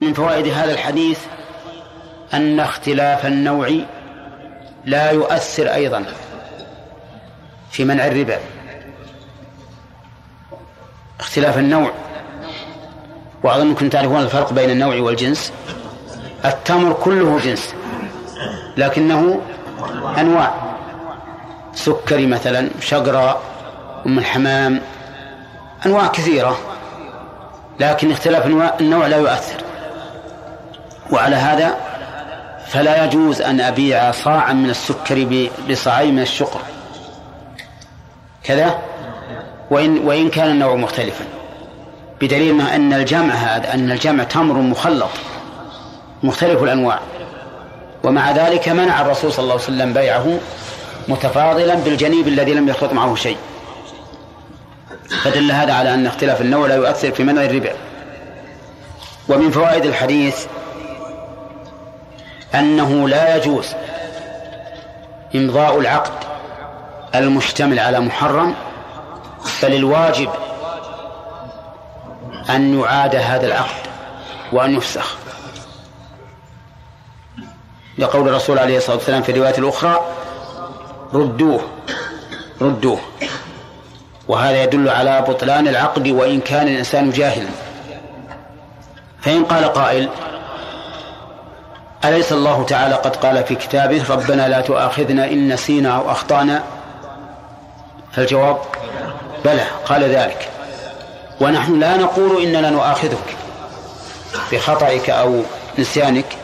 من فوائد هذا الحديث أن اختلاف النوع لا يؤثر أيضا في منع الربا. اختلاف النوع وأظنكم تعرفون الفرق بين النوع والجنس. التمر كله جنس لكنه أنواع. سكري مثلا شقراء أم الحمام أنواع كثيرة لكن اختلاف النوع لا يؤثر. وعلى هذا فلا يجوز أن أبيع صاعا من السكر بصاعين من الشقر. كذا؟ وإن وإن كان النوع مختلفا. بدليل ما أن الجمع هذا أن الجمع تمر مخلط مختلف الأنواع. ومع ذلك منع الرسول صلى الله عليه وسلم بيعه متفاضلا بالجنيب الذي لم يخلط معه شيء. فدل هذا على أن اختلاف النوع لا يؤثر في منع الربا ومن فوائد الحديث أنه لا يجوز إمضاء العقد المشتمل على محرم بل الواجب أن يعاد هذا العقد وأن يفسخ. لقول الرسول عليه الصلاة والسلام في الرواية الأخرى ردوه ردوه. وهذا يدل على بطلان العقد وإن كان الإنسان جاهلا. فإن قال قائل أليس الله تعالى قد قال في كتابه ربنا لا تؤاخذنا إن نسينا أو أخطأنا؟ فالجواب بلى قال ذلك. ونحن لا نقول إننا نؤاخذك بخطئك أو نسيانك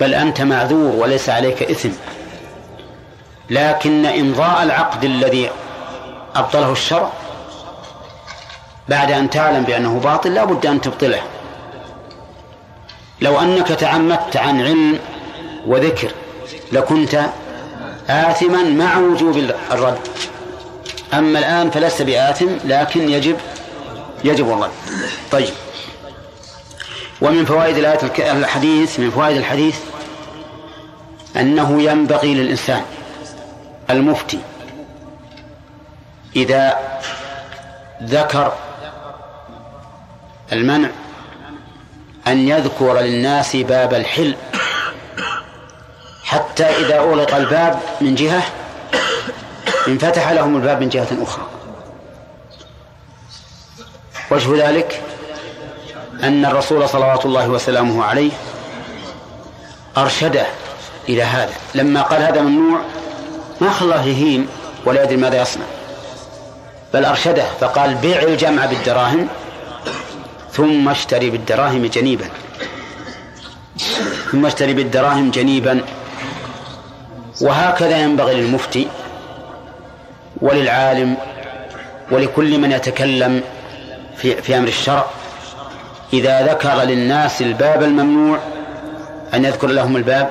بل أنت معذور وليس عليك إثم. لكن إمضاء العقد الذي أبطله الشرع بعد أن تعلم بأنه باطل لا بد أن تبطله. لو أنك تعمدت عن علم وذكر لكنت آثما مع وجوب الرد. أما الآن فلست بآثم لكن يجب يجب الرد طيب. ومن فوائد الآية الحديث من فوائد الحديث أنه ينبغي للإنسان المفتي إذا ذكر المنع أن يذكر للناس باب الحل. حتى إذا أغلق الباب من جهة انفتح لهم الباب من جهة أخرى. وجه ذلك أن الرسول صلوات الله وسلامه عليه أرشده إلى هذا. لما قال هذا ممنوع ما خلاه يهيم ولا يدري ماذا يصنع بل أرشده فقال بيع الجمع بالدراهم ثم اشتري بالدراهم جنيبا. ثم اشتري بالدراهم جنيبا. وهكذا ينبغي للمفتي وللعالم ولكل من يتكلم في, في أمر الشرع. إذا ذكر للناس الباب الممنوع أن يذكر لهم الباب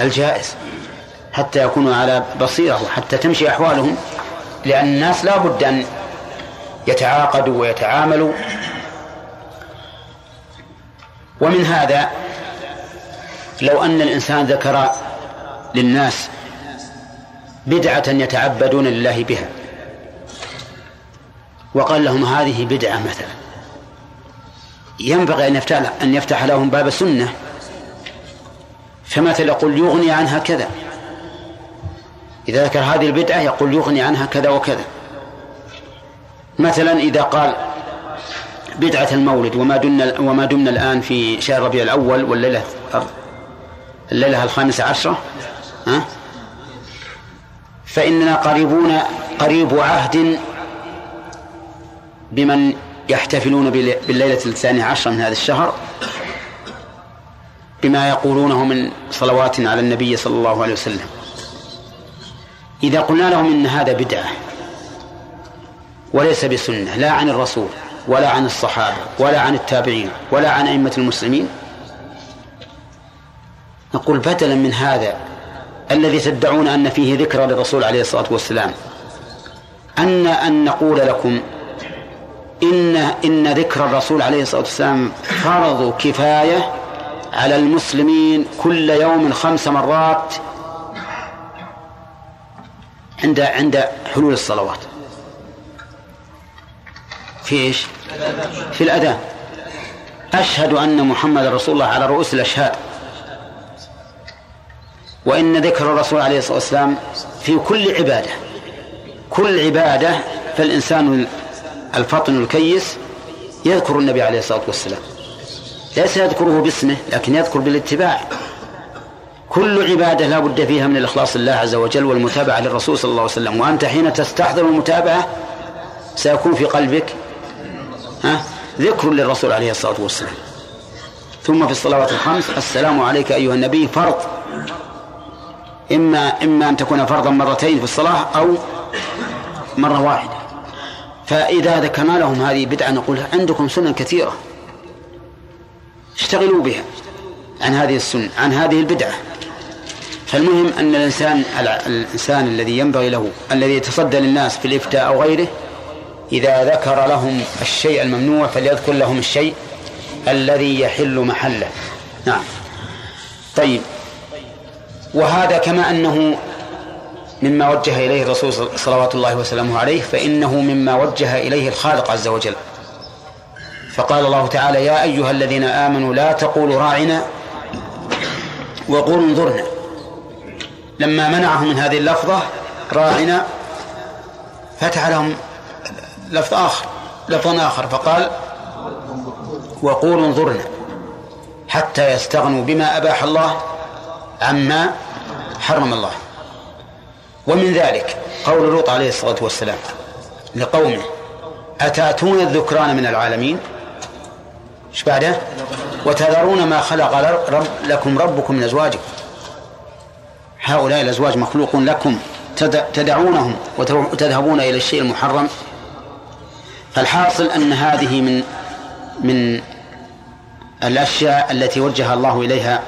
الجائز حتى يكونوا على بصيرة وحتى تمشي أحوالهم لأن الناس لا بد أن يتعاقدوا ويتعاملوا ومن هذا لو أن الإنسان ذكر للناس بدعة يتعبدون لله بها وقال لهم هذه بدعة مثلا ينبغي أن يفتح أن يفتح لهم باب سنة فمثلا يقول يغني عنها كذا إذا ذكر هذه البدعة يقول يغني عنها كذا وكذا مثلا إذا قال بدعة المولد وما دمنا وما دمنا الآن في شهر ربيع الأول والليلة الليلة الخامسة عشرة. ها؟ فإننا قريبون قريب عهد بمن يحتفلون بالليلة الثانية عشرة من هذا الشهر بما يقولونه من صلوات على النبي صلى الله عليه وسلم. إذا قلنا لهم إن هذا بدعة وليس بسنة لا عن الرسول ولا عن الصحابة ولا عن التابعين ولا عن أئمة المسلمين. نقول بدلا من هذا الذي تدعون أن فيه ذكرى للرسول عليه الصلاة والسلام أن أن نقول لكم إن إن ذكر الرسول عليه الصلاة والسلام فرض كفاية على المسلمين كل يوم خمس مرات عند عند حلول الصلوات. في إيش؟ في الأذان. أشهد أن محمد رسول الله على رؤوس الأشهاد. وإن ذكر الرسول عليه الصلاة والسلام في كل عبادة. كل عبادة فالإنسان الفطن الكيس يذكر النبي عليه الصلاة والسلام. ليس يذكره باسمه لكن يذكر بالاتباع. كل عبادة لا بد فيها من الإخلاص لله عز وجل والمتابعة للرسول صلى الله عليه وسلم. وأنت حين تستحضر المتابعة سيكون في قلبك ها؟ ذكر للرسول عليه الصلاة والسلام. ثم في الصلوات الخمس السلام عليك أيها النبي فرض. إما إما أن تكون فرضا مرتين في الصلاة أو مرة واحدة. فإذا ذكرنا لهم هذه بدعة نقول عندكم سنن كثيرة. اشتغلوا بها عن هذه السنة عن هذه البدعة. فالمهم أن الإنسان الإنسان الذي ينبغي له الذي يتصدى للناس في الإفتاء أو غيره إذا ذكر لهم الشيء الممنوع فليذكر لهم الشيء الذي يحل محله. نعم. طيب. وهذا كما أنه مما وجه إليه الرسول صلوات الله وسلامه عليه فإنه مما وجه إليه الخالق عز وجل. فقال الله تعالى يا أيها الذين آمنوا لا تقولوا راعنا وقولوا انظرنا. لما منعهم من هذه اللفظة راعنا فتح لهم لفظ آخر لفظ آخر فقال وقولوا انظرنا حتى يستغنوا بما أباح الله عما حرم الله. ومن ذلك قول لوط عليه الصلاة والسلام لقومه أتأتون الذكران من العالمين؟ إيش بعده؟ وتذرون ما خلق رب لكم ربكم من أزواجكم. هؤلاء الأزواج مخلوق لكم تدعونهم وتذهبون إلى الشيء المحرم؟ فالحاصل أن هذه من من الأشياء التي وجه الله إليها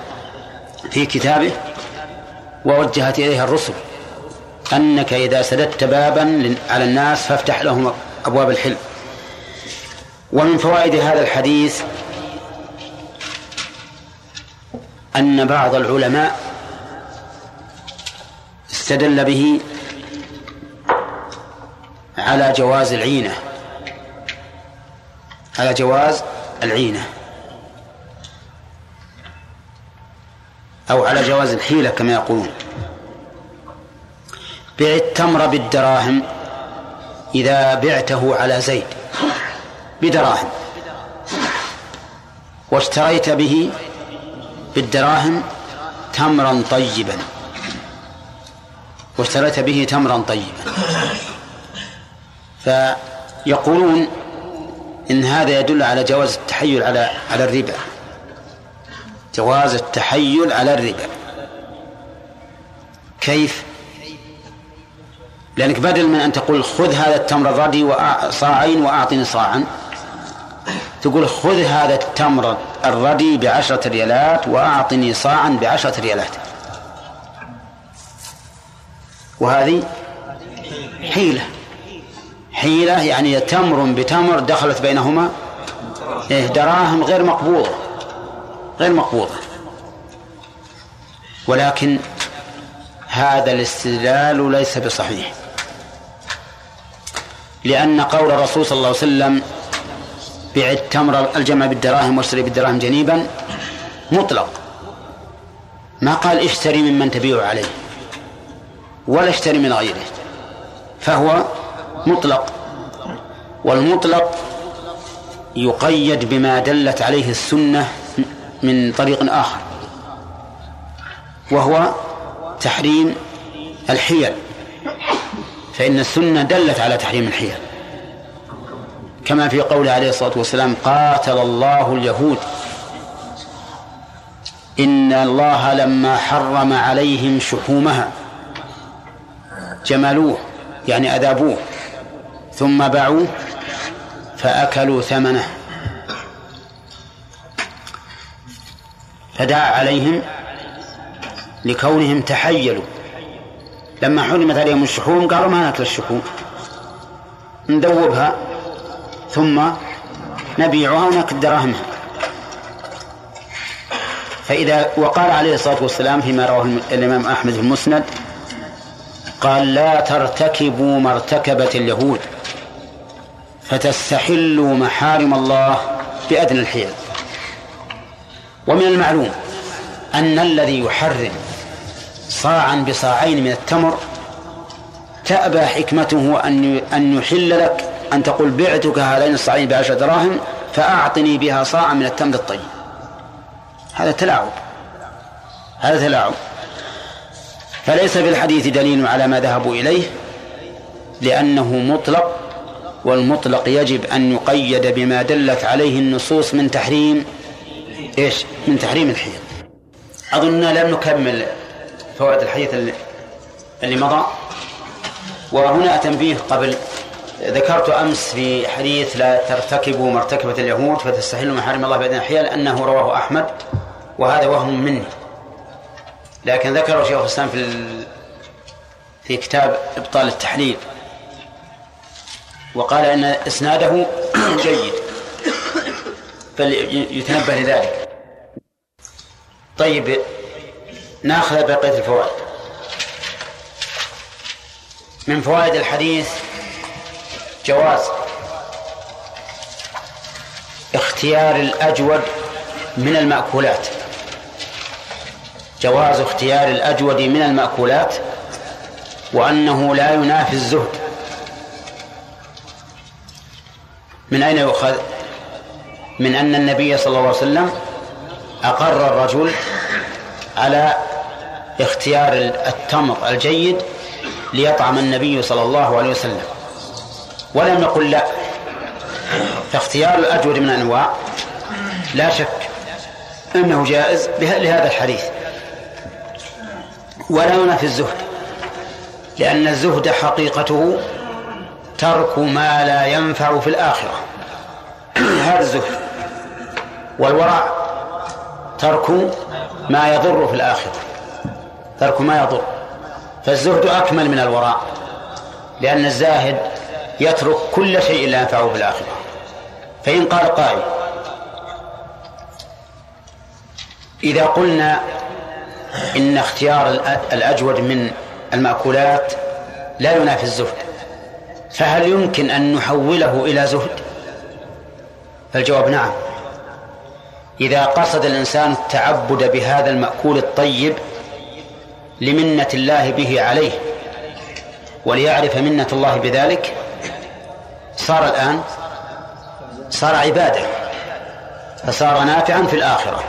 في كتابه ووجهت إليها الرسل أنك إذا سددت بابا على الناس فافتح لهم أبواب الحلم. ومن فوائد هذا الحديث أن بعض العلماء استدل به على جواز العينة. على جواز العينة. أو على جواز الحيلة كما يقولون. بع التمر بالدراهم إذا بعته على زيد. بدراهم. واشتريت به بالدراهم تمرا طيبا. واشتريت به تمرا طيبا. فيقولون إن هذا يدل على جواز التحيل على على الربا. جواز التحيل على الربا. كيف؟ لأنك بدل من أن تقول خذ هذا التمر الردي صاعين وأعطني صاعا تقول خذ هذا التمر الردي بعشرة ريالات وأعطني صاعا بعشرة ريالات. وهذه حيلة. حيلة يعني تمر بتمر دخلت بينهما. إيه دراهم غير مقبوضة غير مقبوضة. ولكن هذا الاستدلال ليس بصحيح. لأن قول الرسول صلى الله عليه وسلم بيع التمر الجمع بالدراهم واشتري بالدراهم جنيبا مطلق. ما قال اشتري ممن تبيع عليه ولا اشتري من غيره. فهو مطلق والمطلق يقيد بما دلت عليه السنة من طريق آخر وهو تحريم الحيل فإن السنة دلت على تحريم الحيل. كما في قوله عليه الصلاة والسلام قاتل الله اليهود. إن الله لما حرم عليهم شحومها جملوه يعني أذابوه. ثم باعوه فأكلوا ثمنه. فدعا عليهم لكونهم تحيلوا. لما حرمت عليهم الشحوم قالوا ما ناكل الشحوم. ندوبها ثم نبيعها وناكل دراهمها. فإذا وقال عليه الصلاة والسلام فيما رواه الإمام أحمد في المسند قال لا ترتكبوا ما ارتكبت اليهود. فتستحلوا محارم الله بأدنى الحيل. ومن المعلوم أن الذي يحرم صاعا بصاعين من التمر تأبى حكمته أن أن يحل لك أن تقول بعتك هذين الصاعين بعشرة دراهم فأعطني بها صاعا من التمر الطيب. هذا تلاعب. هذا تلاعب. فليس في الحديث دليل على ما ذهبوا إليه لأنه مطلق والمطلق يجب أن يقيد بما دلت عليه النصوص من تحريم إيش؟ من تحريم الحيض. أظننا لم نكمل فوائد الحديث اللي, مضى. وهنا تنبيه قبل. ذكرت أمس في حديث لا ترتكبوا مرتكبة اليهود فتستحلوا محارم الله بأذن الحيال أنه رواه أحمد وهذا وهم مني. لكن ذكره شيخ الإسلام في في كتاب إبطال التحليل. وقال أن إسناده جيد. فليتنبه لذلك. طيب ناخذ بقية الفوائد. من فوائد الحديث جواز اختيار الأجود من المأكولات. جواز اختيار الأجود من المأكولات وأنه لا ينافي الزهد. من أين يؤخذ؟ من أن النبي صلى الله عليه وسلم أقر الرجل على اختيار التمر الجيد ليطعم النبي صلى الله عليه وسلم. ولم نقل لا. فاختيار الأجود من الأنواع لا شك أنه جائز لهذا الحديث. ولا ينافي الزهد لأن الزهد حقيقته ترك ما لا ينفع في الآخرة. هذا الزهد والورع ترك ما يضر في الآخرة. ترك ما يضر. فالزهد أكمل من الوراء لأن الزاهد يترك كل شيء لا ينفعه في الآخرة. فإن قال قائل إذا قلنا إن اختيار الأجود من المأكولات لا ينافي الزهد فهل يمكن أن نحوله إلى زهد؟ فالجواب نعم. إذا قصد الإنسان التعبد بهذا المأكول الطيب لمنة الله به عليه وليعرف منة الله بذلك صار الآن صار عبادة فصار نافعا في الآخرة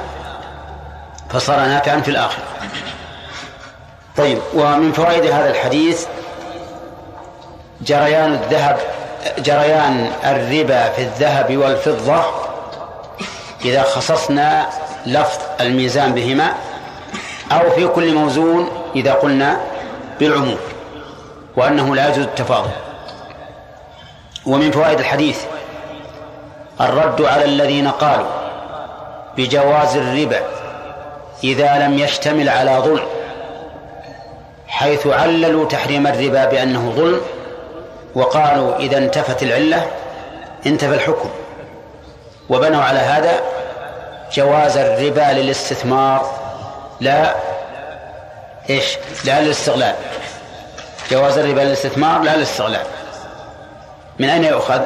فصار نافعا في الآخرة. طيب ومن فوائد هذا الحديث جريان الذهب جريان الربا في الذهب والفضة. إذا خصصنا لفظ الميزان بهما أو في كل موزون إذا قلنا بالعموم وأنه لا يجوز التفاضل. ومن فوائد الحديث الرد على الذين قالوا بجواز الربا إذا لم يشتمل على ظلم حيث عللوا تحريم الربا بأنه ظلم وقالوا إذا انتفت العلة انتفى الحكم وبنوا على هذا جواز الربا للاستثمار لا إيش؟ لا للاستغلال جواز الربا للاستثمار لا للاستغلال من أين يؤخذ؟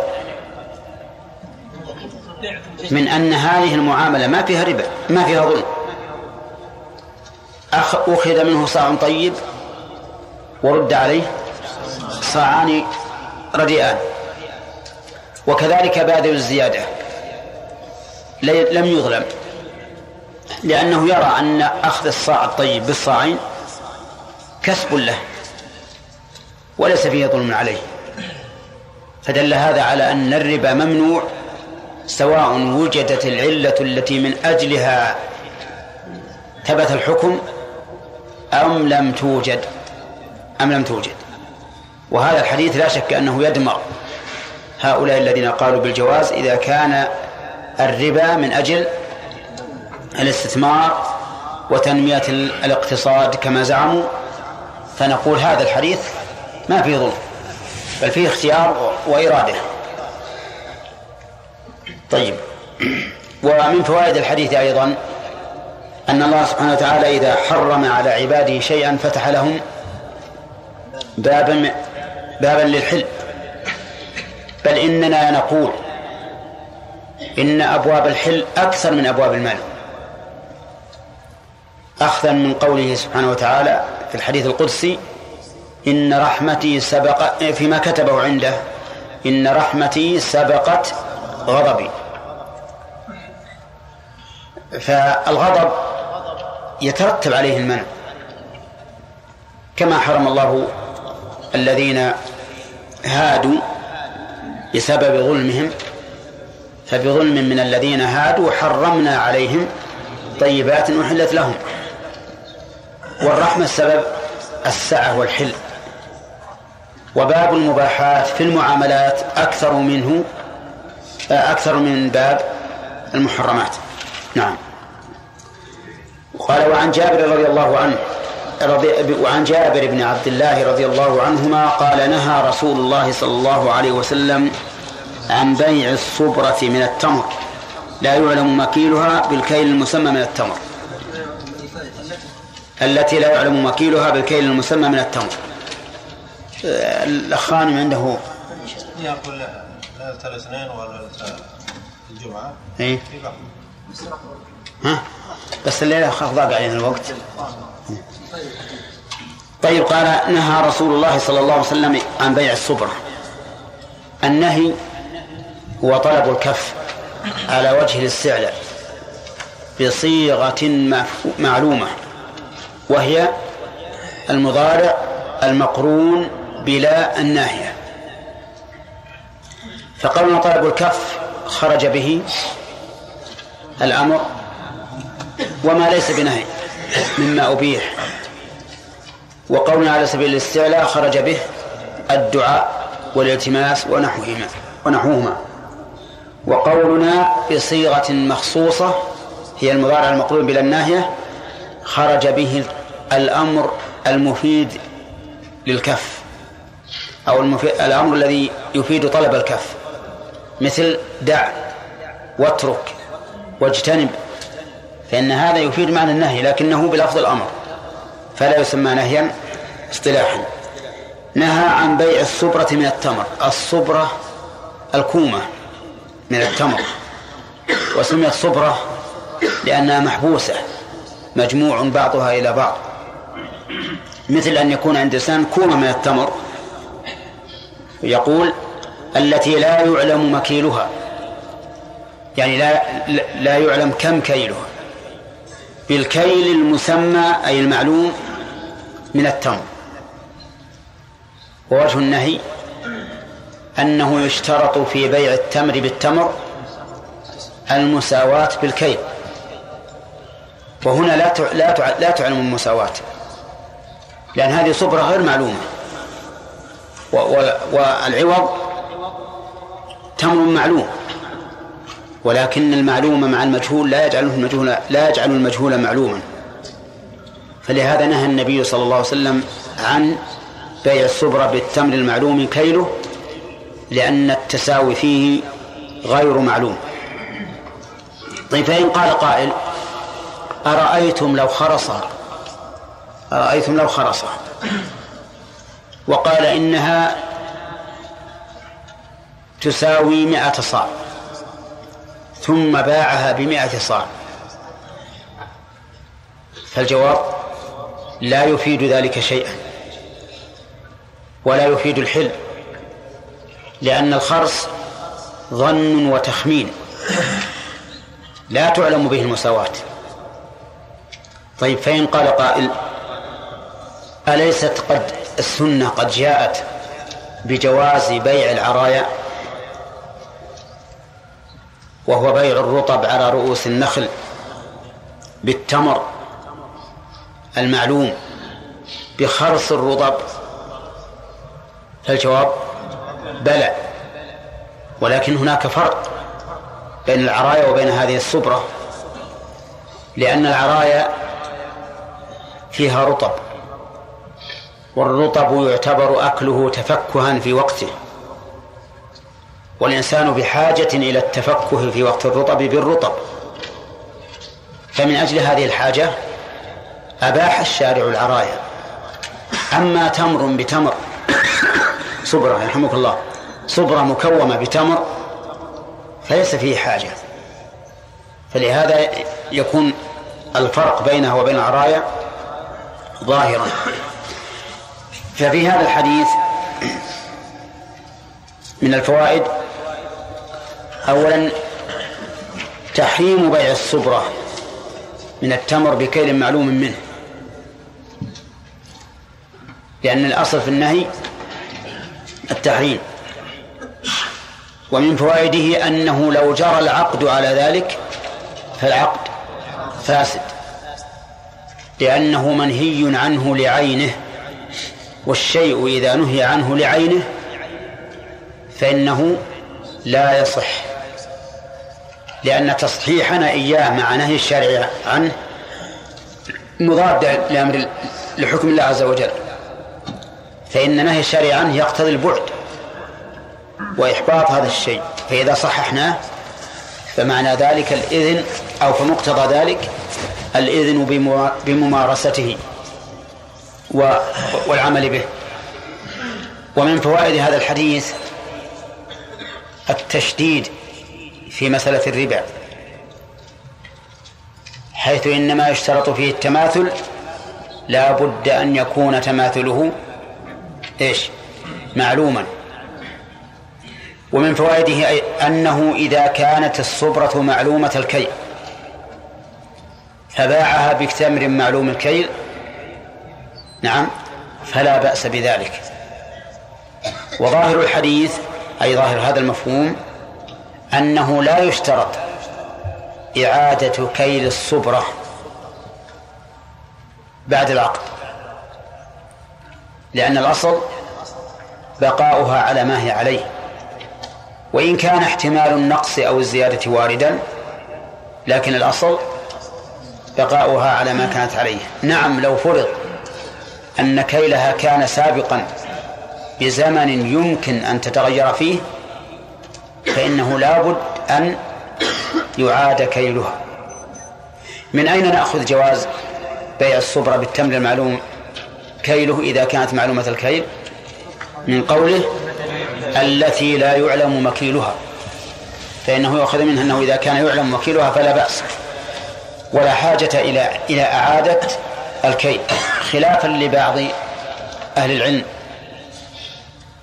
من أن هذه المعاملة ما فيها ربا ما فيها ظلم أخذ منه صاع طيب ورد عليه صاعان رديئان. وكذلك باذل الزيادة. لم يظلم. لأنه يرى أن أخذ الصاع الطيب بالصاعين كسب له. وليس فيه ظلم عليه. فدل هذا على أن الربا ممنوع سواء وجدت العلة التي من أجلها ثبت الحكم أم لم توجد. أم لم توجد. وهذا الحديث لا شك أنه يدمر هؤلاء الذين قالوا بالجواز إذا كان الربا من أجل الاستثمار وتنمية الاقتصاد كما زعموا فنقول هذا الحديث ما فيه ظلم بل فيه اختيار وإرادة. طيب. ومن فوائد الحديث أيضا أن الله سبحانه وتعالى إذا حرم على عباده شيئا فتح لهم بابا بابا للحل. بل إننا نقول إن أبواب الحل أكثر من أبواب المال. أخذا من قوله سبحانه وتعالى في الحديث القدسي إن رحمتي سبق فيما كتبه عنده إن رحمتي سبقت غضبي. فالغضب يترتب عليه المنع كما حرم الله الذين هادوا بسبب ظلمهم فبظلم من الذين هادوا حرمنا عليهم طيبات أحلت لهم. والرحمة السبب السعة والحل. وباب المباحات في المعاملات أكثر منه أكثر من باب المحرمات. نعم. قال وعن جابر رضي الله عنه رضي وعن جابر بن عبد الله رضي الله عنهما قال نهى رسول الله صلى الله عليه وسلم عن بيع الصبرة من التمر. لا يعلم مكيلها بالكيل المسمى من التمر. التي لا يعلم مكيلها بالكيل المسمى من التمر. الأخان عنده. يقول ليلة الاثنين ولا الجمعة. إيه ها؟ بس الليلة ضاق علينا الوقت. طيب قال نهى رسول الله صلى الله عليه وسلم عن بيع الصبرة النهي هو طلب الكف على وجه الاستعلاء بصيغة معلومة وهي المضارع المقرون بلا الناهية. فقولنا طلب الكف خرج به الأمر وما ليس بنهي مما أبيح. وقولنا على سبيل الاستعلاء خرج به الدعاء والالتماس ونحوهما ونحوهما. وقولنا بصيغة مخصوصة هي المضارع المقرون بلا الناهية خرج به الأمر المفيد للكف أو الأمر الذي يفيد طلب الكف مثل دع واترك واجتنب فإن هذا يفيد معنى النهي لكنه بلفظ الأمر. فلا يسمى نهيا اصطلاحا. نهى عن بيع الصبرة من التمر. الصبرة الكومة من التمر. وسميت صبرة لأنها محبوسة مجموع بعضها إلى بعض. مثل أن يكون عند إنسان كومة من التمر يقول التي لا يعلم مكيلها. يعني لا لا يعلم كم كيلها. بالكيل المسمى أي المعلوم من التمر. ووجه النهي أنه يشترط في بيع التمر بالتمر المساواة بالكيل. وهنا لا لا لا تعلم المساواة. لأن هذه صبرة غير معلومة. والعوض تمر معلوم. ولكن المعلوم مع المجهول لا يجعله المجهول لا يجعل المجهول معلوما. فلهذا نهى النبي صلى الله عليه وسلم عن بيع الصبرة بالتمر المعلوم كيله لأن التساوي فيه غير معلوم. طيب فإن قال قائل أرأيتم لو خرص؟ أرأيتم لو خرص؟ وقال إنها تساوي مئة صاع ثم باعها بمئة صاع. فالجواب لا يفيد ذلك شيئا ولا يفيد الحل لأن الخرص ظن وتخمين لا تعلم به المساواة. طيب فإن قال قائل أليست قد السنة قد جاءت بجواز بيع العرايا وهو بيع الرطب على رؤوس النخل بالتمر المعلوم بخرص الرطب؟ فالجواب بلى. ولكن هناك فرق بين العرايا وبين هذه الصبرة لأن العرايا فيها رطب والرطب يعتبر أكله تفكها في وقته والإنسان بحاجة إلى التفكه في وقت الرطب بالرطب. فمن أجل هذه الحاجة أباح الشارع العرايا. أما تمر بتمر. صبرة يرحمك الله. صبرة مكومة بتمر فليس فيه حاجة. فلهذا يكون الفرق بينها وبين العرايا ظاهرا. ففي هذا الحديث من الفوائد. أولا تحريم بيع الصبرة من التمر بكيل معلوم منه. لأن الأصل في النهي التحريم. ومن فوائده أنه لو جرى العقد على ذلك فالعقد فاسد. لأنه منهي عنه لعينه والشيء إذا نهي عنه لعينه فإنه لا يصح. لأن تصحيحنا إياه مع نهي الشارع عنه مضاد لأمر لحكم الله عز وجل. فإن نهي الشارع عنه يقتضي البعد وإحباط هذا الشيء فإذا صححناه فمعنى ذلك الإذن أو فمقتضى ذلك الإذن بممارسته والعمل به. ومن فوائد هذا الحديث التشديد في مسألة الربا حيث إنما يشترط فيه التماثل لا بد أن يكون تماثله إيش؟ معلوما. ومن فوائده أنه إذا كانت الصبرة معلومة الكيل. فباعها بتمر معلوم الكيل. نعم. فلا بأس بذلك. وظاهر الحديث أي ظاهر هذا المفهوم أنه لا يشترط إعادة كيل الصبرة بعد العقد. لأن الأصل بقاؤها على ما هي عليه. وإن كان احتمال النقص أو الزيادة واردا لكن الأصل بقاؤها على ما كانت عليه. نعم لو فرض أن كيلها كان سابقا بزمن يمكن أن تتغير فيه فإنه لابد أن يعاد كيلها. من أين نأخذ جواز بيع الصبرة بالتمر المعلوم؟ كيله إذا كانت معلومة الكيل من قوله التي لا يعلم مكيلها فإنه يؤخذ منها أنه إذا كان يعلم مكيلها فلا بأس ولا حاجة إلى إلى إعادة الكيل خلافا لبعض أهل العلم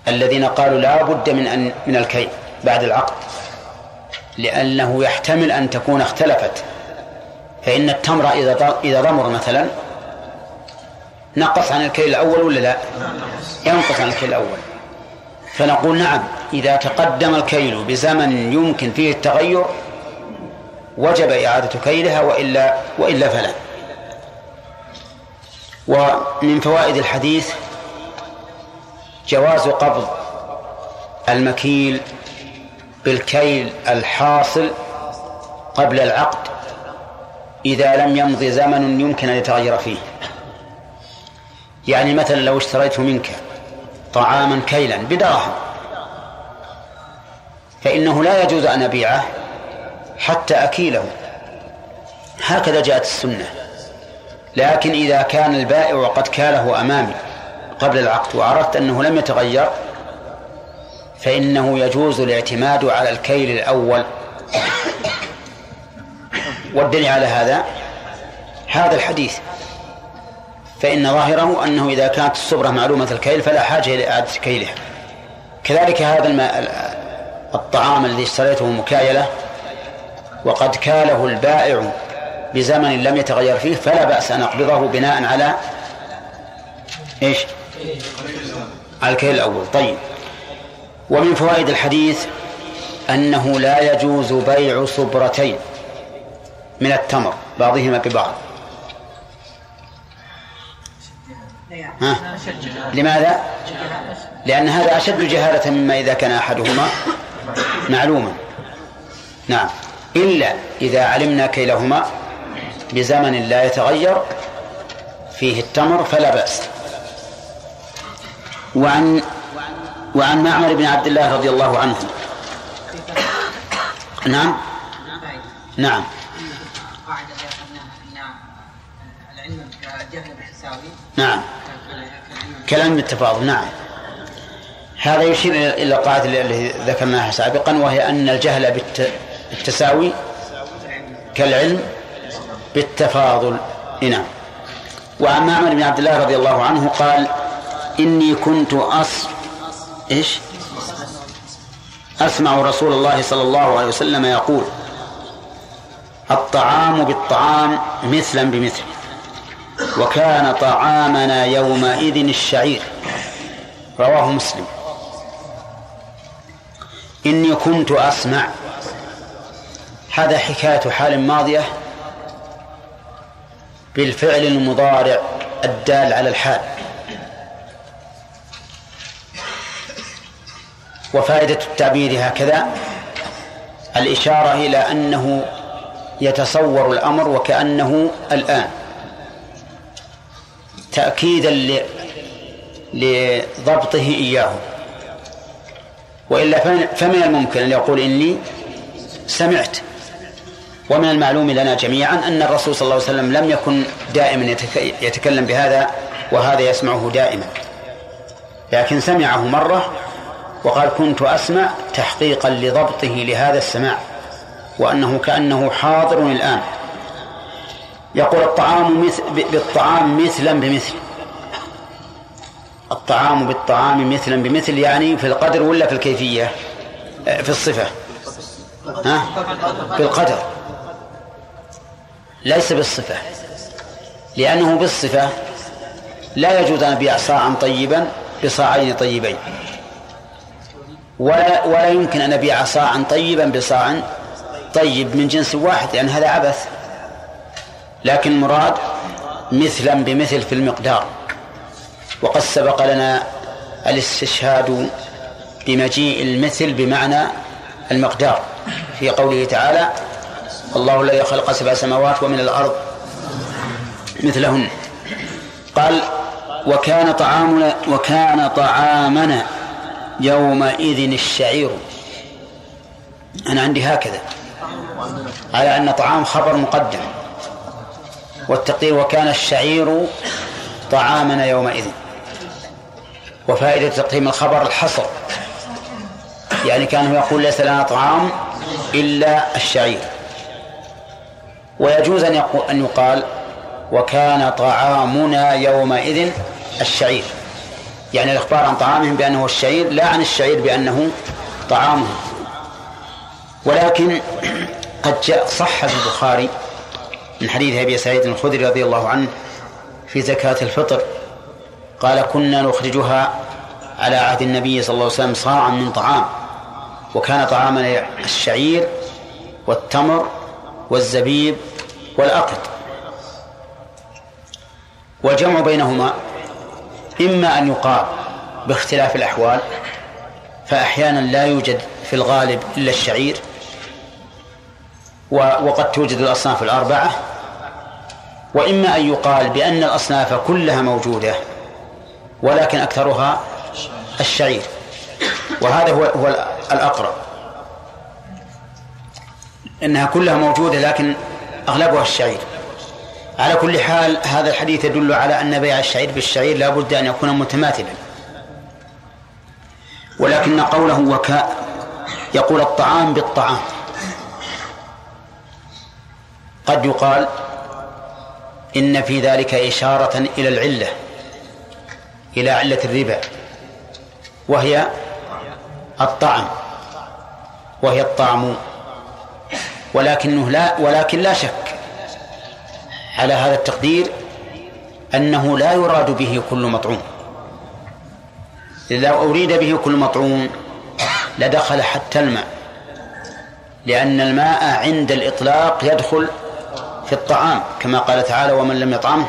الذين قالوا لا بد من أن من الكيل بعد العقد لأنه يحتمل أن تكون اختلفت فإن التمر إذا إذا ضمر مثلا نقص عن الكيل الأول ولا لا؟ ينقص عن الكيل الأول. فنقول نعم إذا تقدم الكيل بزمن يمكن فيه التغير وجب إعادة كيلها وإلا وإلا فلا. ومن فوائد الحديث جواز قبض المكيل بالكيل الحاصل قبل العقد إذا لم يمض زمن يمكن أن يتغير فيه. يعني مثلا لو اشتريت منك طعاما كيلا بدراهم فإنه لا يجوز أن أبيعه حتى أكيله. هكذا جاءت السنة. لكن إذا كان البائع وقد كاله أمامي قبل العقد وعرفت أنه لم يتغير فإنه يجوز الاعتماد على الكيل الأول. والدليل على هذا. هذا الحديث. فإن ظاهره أنه إذا كانت الصبرة معلومة الكيل فلا حاجة إلى إعادة كيلها. كذلك هذا الماء الطعام الذي اشتريته مكايلة وقد كاله البائع بزمن لم يتغير فيه فلا بأس أن أقبضه بناء على إيش؟ على الكيل الأول. طيب. ومن فوائد الحديث أنه لا يجوز بيع صبرتين من التمر بعضهما ببعض. ها؟ لماذا؟ لأن هذا أشد جهالة مما إذا كان أحدهما معلوما. نعم. إلا إذا علمنا كيلهما بزمن لا يتغير فيه التمر فلا بأس. وعن وعن معمر بن عبد الله رضي الله عنه. نعم. نعم. نعم. كلام بالتفاضل نعم. هذا يشير إلى القاعدة التي ذكرناها سابقا وهي أن الجهل بالتساوي كالعلم بالتفاضل. نعم. وعن معمر بن عبد الله رضي الله عنه قال إني كنت أص إيش؟ أسمع رسول الله صلى الله عليه وسلم يقول الطعام بالطعام مثلا بمثل. وكان طعامنا يومئذ الشعير. رواه مسلم. إني كنت أسمع. هذا حكاية حال ماضية بالفعل المضارع الدال على الحال. وفائدة التعبير هكذا. الإشارة إلى أنه يتصور الأمر وكأنه الآن. تأكيدا لضبطه إياه وإلا فمن الممكن أن يقول إني سمعت. ومن المعلوم لنا جميعا أن الرسول صلى الله عليه وسلم لم يكن دائما يتكلم بهذا وهذا يسمعه دائما. لكن سمعه مرة وقال كنت أسمع تحقيقا لضبطه لهذا السماع وأنه كأنه حاضر الآن. يقول الطعام مثل بالطعام مثلا بمثل. الطعام بالطعام مثلا بمثل يعني في القدر ولا في الكيفية؟ في الصفة. ها؟ في القدر. ليس بالصفة. لأنه بالصفة لا يجوز أن أبيع صاعا طيبا بصاعين طيبين. ولا ولا يمكن أن أبيع صاعا طيبا بصاع طيب من جنس واحد يعني هذا عبث. لكن المراد مثلا بمثل في المقدار. وقد سبق لنا الاستشهاد بمجيء المثل بمعنى المقدار. في قوله تعالى الله الذي خلق سبع سماوات ومن الأرض مثلهن قال وكان طعامنا وكان طعامنا يومئذ الشعير أنا عندي هكذا. على أن طعام خبر مقدم. والتقدير وكان الشعير طعامنا يومئذ. وفائدة تقديم الخبر الحصر. يعني كان يقول ليس لنا طعام إلا الشعير. ويجوز أن أن يقال وكان طعامنا يومئذ الشعير. يعني الإخبار عن طعامهم بأنه الشعير لا عن الشعير بأنه طعامهم ولكن قد جاء صح في البخاري من حديث أبي سعيد الخدري رضي الله عنه في زكاة الفطر قال كنا نخرجها على عهد النبي صلى الله عليه وسلم صاعا من طعام وكان طعامنا الشعير والتمر والزبيب والأقط. والجمع بينهما إما أن يقال باختلاف الأحوال فأحيانا لا يوجد في الغالب إلا الشعير وقد توجد الأصناف الأربعة وإما أن يقال بأن الأصناف كلها موجودة ولكن أكثرها الشعير. وهذا هو هو الأقرب. إنها كلها موجودة لكن أغلبها الشعير. على كل حال هذا الحديث يدل على أن بيع الشعير بالشعير لا بد أن يكون متماثلا. ولكن قوله وكاء يقول الطعام بالطعام. قد يقال إن في ذلك إشارة إلى العلة إلى علة الربا وهي الطعم وهي الطعم ولكنه لا ولكن لا شك على هذا التقدير أنه لا يراد به كل مطعوم. إذا أريد به كل مطعوم لدخل حتى الماء لأن الماء عند الإطلاق يدخل في الطعام كما قال تعالى ومن لم يطعمه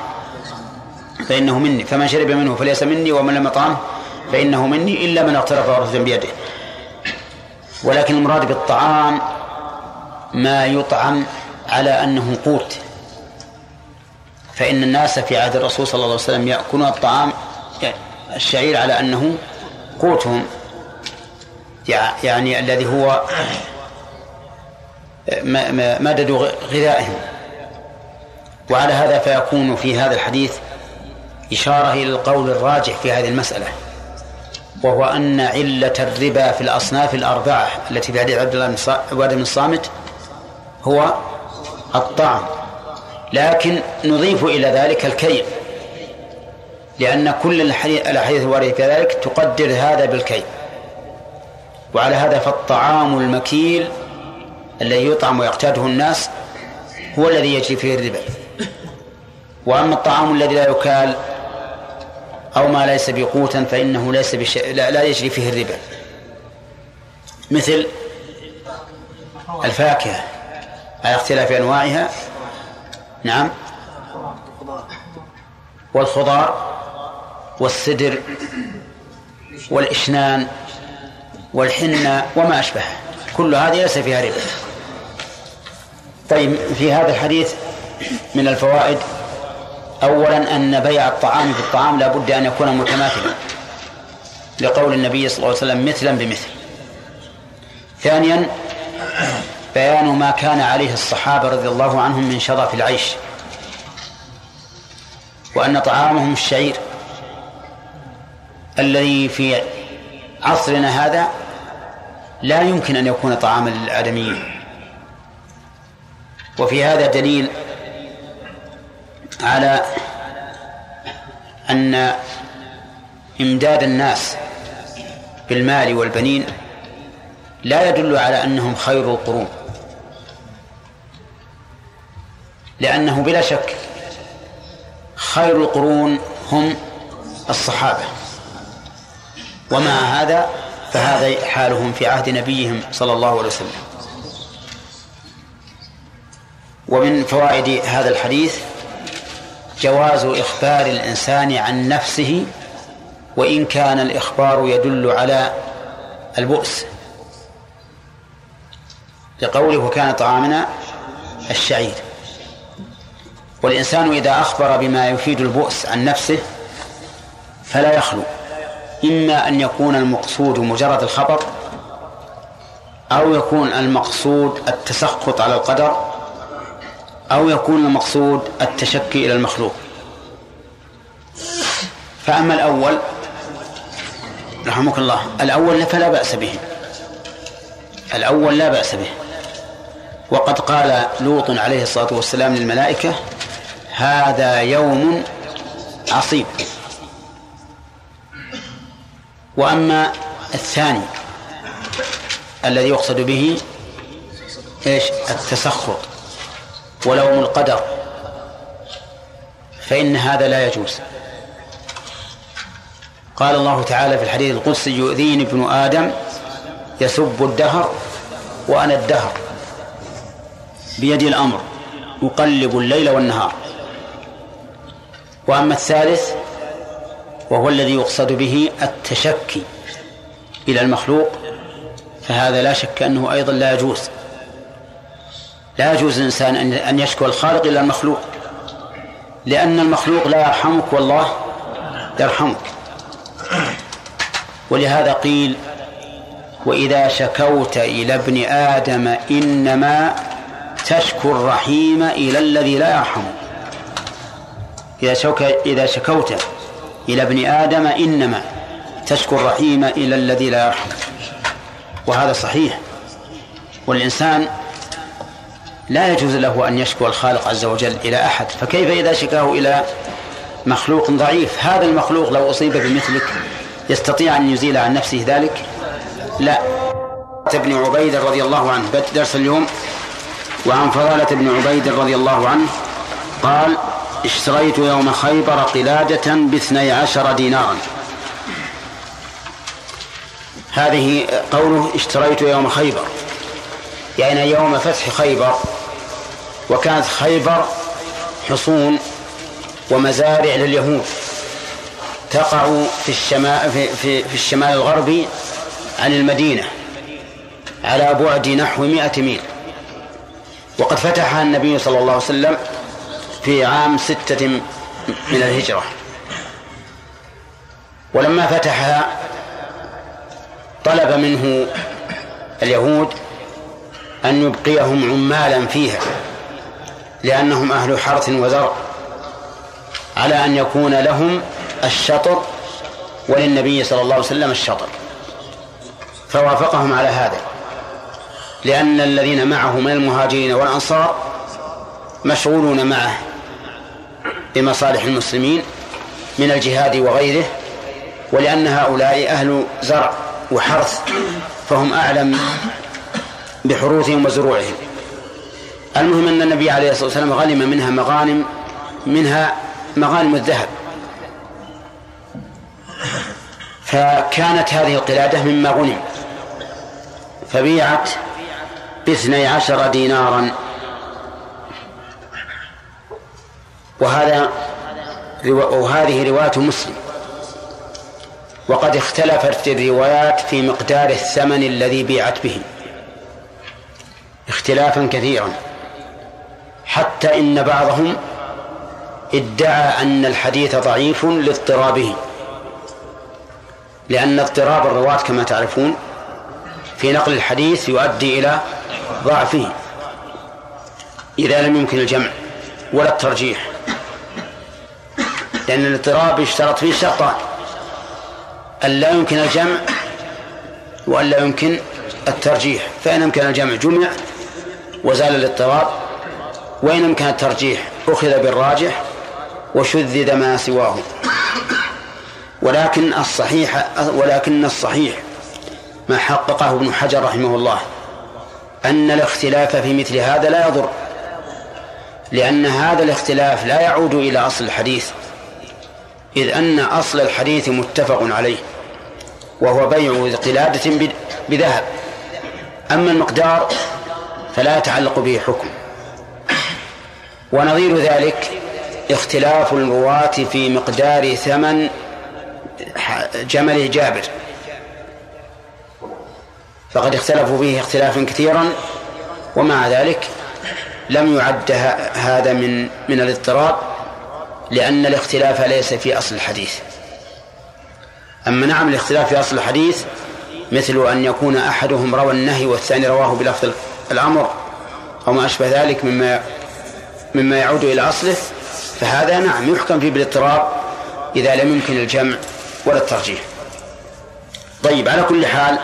فإنه مني فمن شرب منه فليس مني ومن لم يطعمه فإنه مني إلا من اغترف غرفة بيده. ولكن المراد بالطعام ما يطعم على أنه قوت. فإن الناس في عهد الرسول صلى الله عليه وسلم يأكلون الطعام الشعير على أنه قوتهم. يعني الذي هو مدد غذائهم. وعلى هذا فيكون في هذا الحديث إشارة إلى القول الراجح في هذه المسألة وهو أن علة الربا في الأصناف الأربعة التي في حديث عبد الله بن الصامت هو الطعم لكن نضيف إلى ذلك الكيل لأن كل الأحاديث الواردة كذلك تقدر هذا بالكيل. وعلى هذا فالطعام المكيل الذي يطعم ويقتاده الناس هو الذي يجري فيه الربا. وأما الطعام الذي لا يكال أو ما ليس بقوتا فإنه ليس بش... لا, لا يجري فيه الربا. مثل الفاكهة على اختلاف أنواعها. نعم. والخضار والسدر والإشنان والحنة وما أشبهه. كل هذه ليس فيها ربا. طيب في هذا الحديث من الفوائد أولا أن بيع الطعام في الطعام لا بد أن يكون متماثلا لقول النبي صلى الله عليه وسلم مثلا بمثل. ثانيا بيان ما كان عليه الصحابة رضي الله عنهم من شرف العيش وأن طعامهم الشعير الذي في عصرنا هذا لا يمكن أن يكون طعاما للآدميين وفي هذا دليل على أن إمداد الناس بالمال والبنين لا يدل على أنهم خير القرون لأنه بلا شك خير القرون هم الصحابة. ومع هذا فهذا حالهم في عهد نبيهم صلى الله عليه وسلم. ومن فوائد هذا الحديث جواز إخبار الإنسان عن نفسه وإن كان الإخبار يدل على البؤس. لقوله وكان طعامنا الشعير. والإنسان إذا أخبر بما يفيد البؤس عن نفسه فلا يخلو. إما أن يكون المقصود مجرد الخبر أو يكون المقصود التسخط على القدر أو يكون المقصود التشكي إلى المخلوق. فأما الأول رحمك الله الأول فلا بأس به. الأول لا بأس به. وقد قال لوط عليه الصلاة والسلام للملائكة هذا يوم عصيب. وأما الثاني الذي يقصد به إيش؟ التسخط ولوم القدر فإن هذا لا يجوز. قال الله تعالى في الحديث القدسي يؤذيني ابن آدم يسب الدهر وأنا الدهر. بيدي الأمر أقلب الليل والنهار. وأما الثالث وهو الذي يقصد به التشكي إلى المخلوق فهذا لا شك أنه أيضا لا يجوز. لا يجوز الإنسان أن يشكو الخالق إلى المخلوق. لأن المخلوق لا يرحمك والله يرحمك. ولهذا قيل وإذا شكوت إلى ابن آدم إنما تشكو الرحيم إلى الذي لا يرحمك إذا, شوك إذا شكوت إلى ابن آدم إنما تشكو الرحيم إلى الذي لا يرحم وهذا صحيح. والإنسان لا يجوز له أن يشكو الخالق عز وجل إلى أحد. فكيف إذا شكاه إلى مخلوق ضعيف؟ هذا المخلوق لو أصيب بمثلك يستطيع أن يزيل عن نفسه ذلك؟ لا. ابن عبيد رضي الله عنه درس اليوم. وعن فضالة بن عبيد رضي الله عنه قال اشتريت يوم خيبر قلادة باثني عشر دينارا؟ هذه قوله اشتريت يوم خيبر؟ يعني يوم فتح خيبر وكانت خيبر حصون ومزارع لليهود. تقع في الشمال في, في, في الشمال الغربي عن المدينة على بعد نحو مئة ميل. وقد فتحها النبي صلى الله عليه وسلم في عام ستة من الهجرة. ولما فتحها طلب منه اليهود أن يبقيهم عمالا فيها. لأنهم أهل حرث وزرع على أن يكون لهم الشطر وللنبي صلى الله عليه وسلم الشطر. فوافقهم على هذا لأن الذين معه من المهاجرين والأنصار مشغولون معه بمصالح المسلمين من الجهاد وغيره ولأن هؤلاء أهل زرع وحرث فهم أعلم بحروثهم وزروعهم. المهم أن النبي عليه الصلاة والسلام غنم منها مغانم منها مغانم الذهب. فكانت هذه القلادة مما غنم. فبيعت باثني عشر دينارا. وهذا وهذه رواية مسلم. وقد اختلفت الروايات في مقدار الثمن الذي بيعت به. اختلافا كثيرا. حتى إن بعضهم ادعى أن الحديث ضعيف لاضطرابه. لأن اضطراب الرواة كما تعرفون في نقل الحديث يؤدي إلى ضعفه. إذا لم يمكن الجمع ولا الترجيح. لأن الاضطراب يشترط فيه شرطان. أن لا يمكن الجمع وأن لا يمكن الترجيح. فإن أمكن الجمع جمع وزال الاضطراب وإن أمكن الترجيح أخذ بالراجح وشذذ ما سواه. ولكن الصحيح ولكن الصحيح ما حققه ابن حجر رحمه الله أن الاختلاف في مثل هذا لا يضر لأن هذا الاختلاف لا يعود إلى أصل الحديث إذ أن أصل الحديث متفق عليه وهو بيع قلادة بذهب. أما المقدار فلا يتعلق به حكم. ونظير ذلك اختلاف الرواة في مقدار ثمن جمل جابر. فقد اختلفوا فيه اختلافا كثيرا ومع ذلك لم يعد هذا من من الاضطراب لأن الاختلاف ليس في أصل الحديث. أما نعم الاختلاف في أصل الحديث مثل أن يكون أحدهم روى النهي والثاني رواه بلفظ الأمر أو ما أشبه ذلك مما مما يعود إلى أصله فهذا نعم يحكم فيه بالاضطراب إذا لم يمكن الجمع ولا الترجيح. طيب على كل حال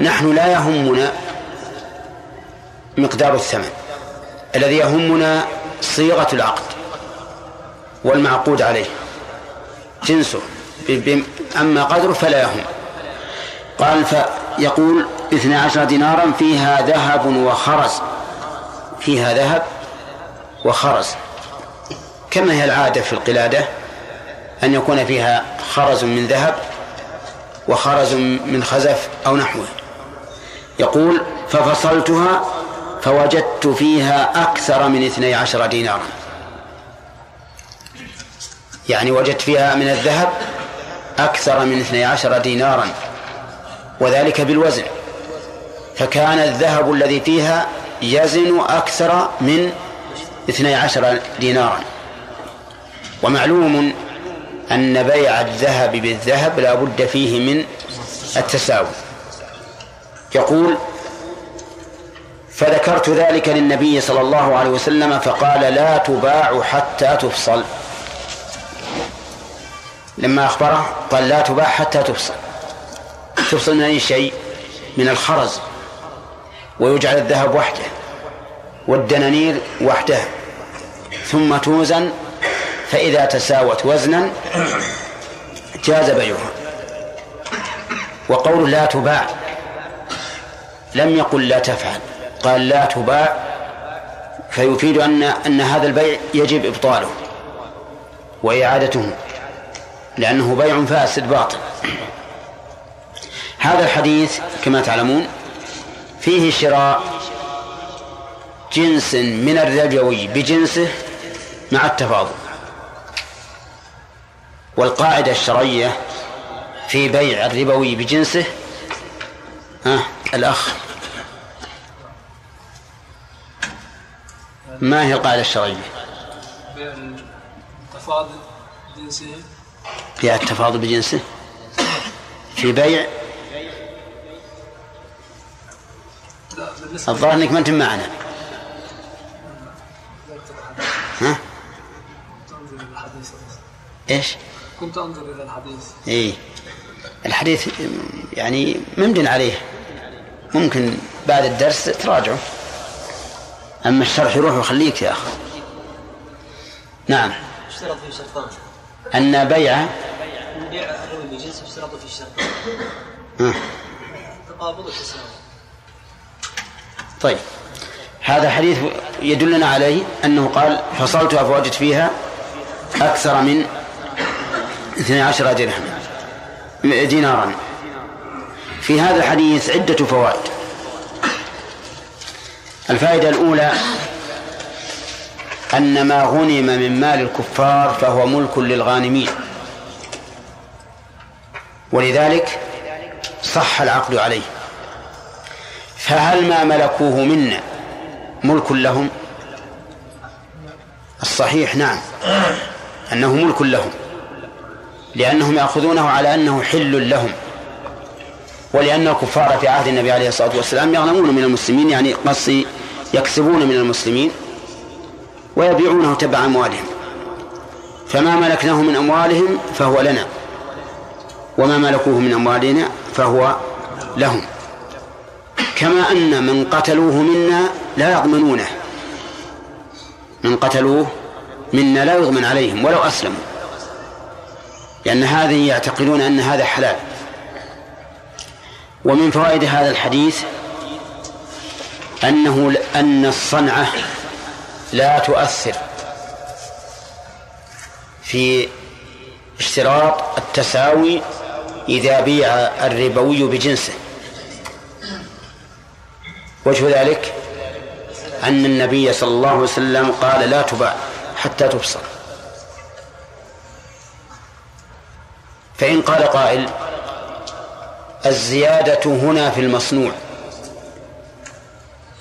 نحن لا يهمنا مقدار الثمن. الذي يهمنا صيغة العقد والمعقود عليه. جنسه أما قدره فلا يهم. قال فيقول اثنى عشر دينارا فيها ذهب وخرز. فيها ذهب وخرز. كما هي العادة في القلادة؟ أن يكون فيها خرز من ذهب وخرز من خزف أو نحوه. يقول ففصلتها فوجدت فيها أكثر من اثني عشر دينارا. يعني وجدت فيها من الذهب أكثر من اثني عشر دينارا وذلك بالوزن. فكان الذهب الذي فيها يزن أكثر من اثني عشر دينارا. ومعلوم أن بيع الذهب بالذهب لا بد فيه من التساوي. يقول فذكرت ذلك للنبي صلى الله عليه وسلم فقال لا تباع حتى تفصل. لما أخبره قال لا تباع حتى تفصل. تفصل من أي شيء؟ من الخرز. ويجعل الذهب وحده. والدنانير وحده. ثم توزن فإذا تساوت وزنا جاز بيعها. وقول لا تباع. لم يقل لا تفعل. قال لا تباع فيفيد أن أن هذا البيع يجب إبطاله وإعادته لأنه بيع فاسد باطل. هذا الحديث كما تعلمون فيه شراء جنس من الربوي بجنسه مع التفاضل. والقاعدة الشرعية في بيع الربوي بجنسه ها الأخ. ما هي القاعدة الشرعية؟ بيع التفاضل بجنسه. بيع التفاضل بجنسه. في بيع؟ الظاهر إنك ما أنت معنا. ها؟ إيش؟ كنت أنظر إلى الحديث. اي الحديث يعني ممدن عليه. ممكن بعد الدرس تراجعه. أما الشرح يروح ويخليك يا أخي. نعم. اشترط فيه شرطان. أن بيع بيع الروي بجنس اشترط فيه شرطان. تقابل التساوي طيب. هذا حديث يدلنا عليه أنه قال فصلتها فوجدت فيها أكثر من 12 درهم دينارا. في هذا الحديث عدة فوائد. الفائدة الأولى أن ما غنم من مال الكفار فهو ملك للغانمين. ولذلك صح العقد عليه. فهل ما ملكوه منا ملك لهم. الصحيح نعم. أنه ملك لهم. لأنهم يأخذونه على أنه حل لهم. ولأن الكفار في عهد النبي عليه الصلاة والسلام يغنمون من المسلمين يعني قصي يكسبون من المسلمين ويبيعونه تبع أموالهم. فما ملكناه من أموالهم فهو لنا وما ملكوه من أموالنا فهو لهم. كما أن من قتلوه منا لا يضمنونه. من قتلوه منا لا يضمن عليهم ولو أسلموا. لأن هذه يعتقدون أن هذا حلال. ومن فوائد هذا الحديث أنه أن الصنعة لا تؤثر في اشتراط التساوي إذا بيع الربوي بجنسه. وجه ذلك أن النبي صلى الله عليه وسلم قال لا تباع حتى تبصر. فإن قال قائل الزيادة هنا في المصنوع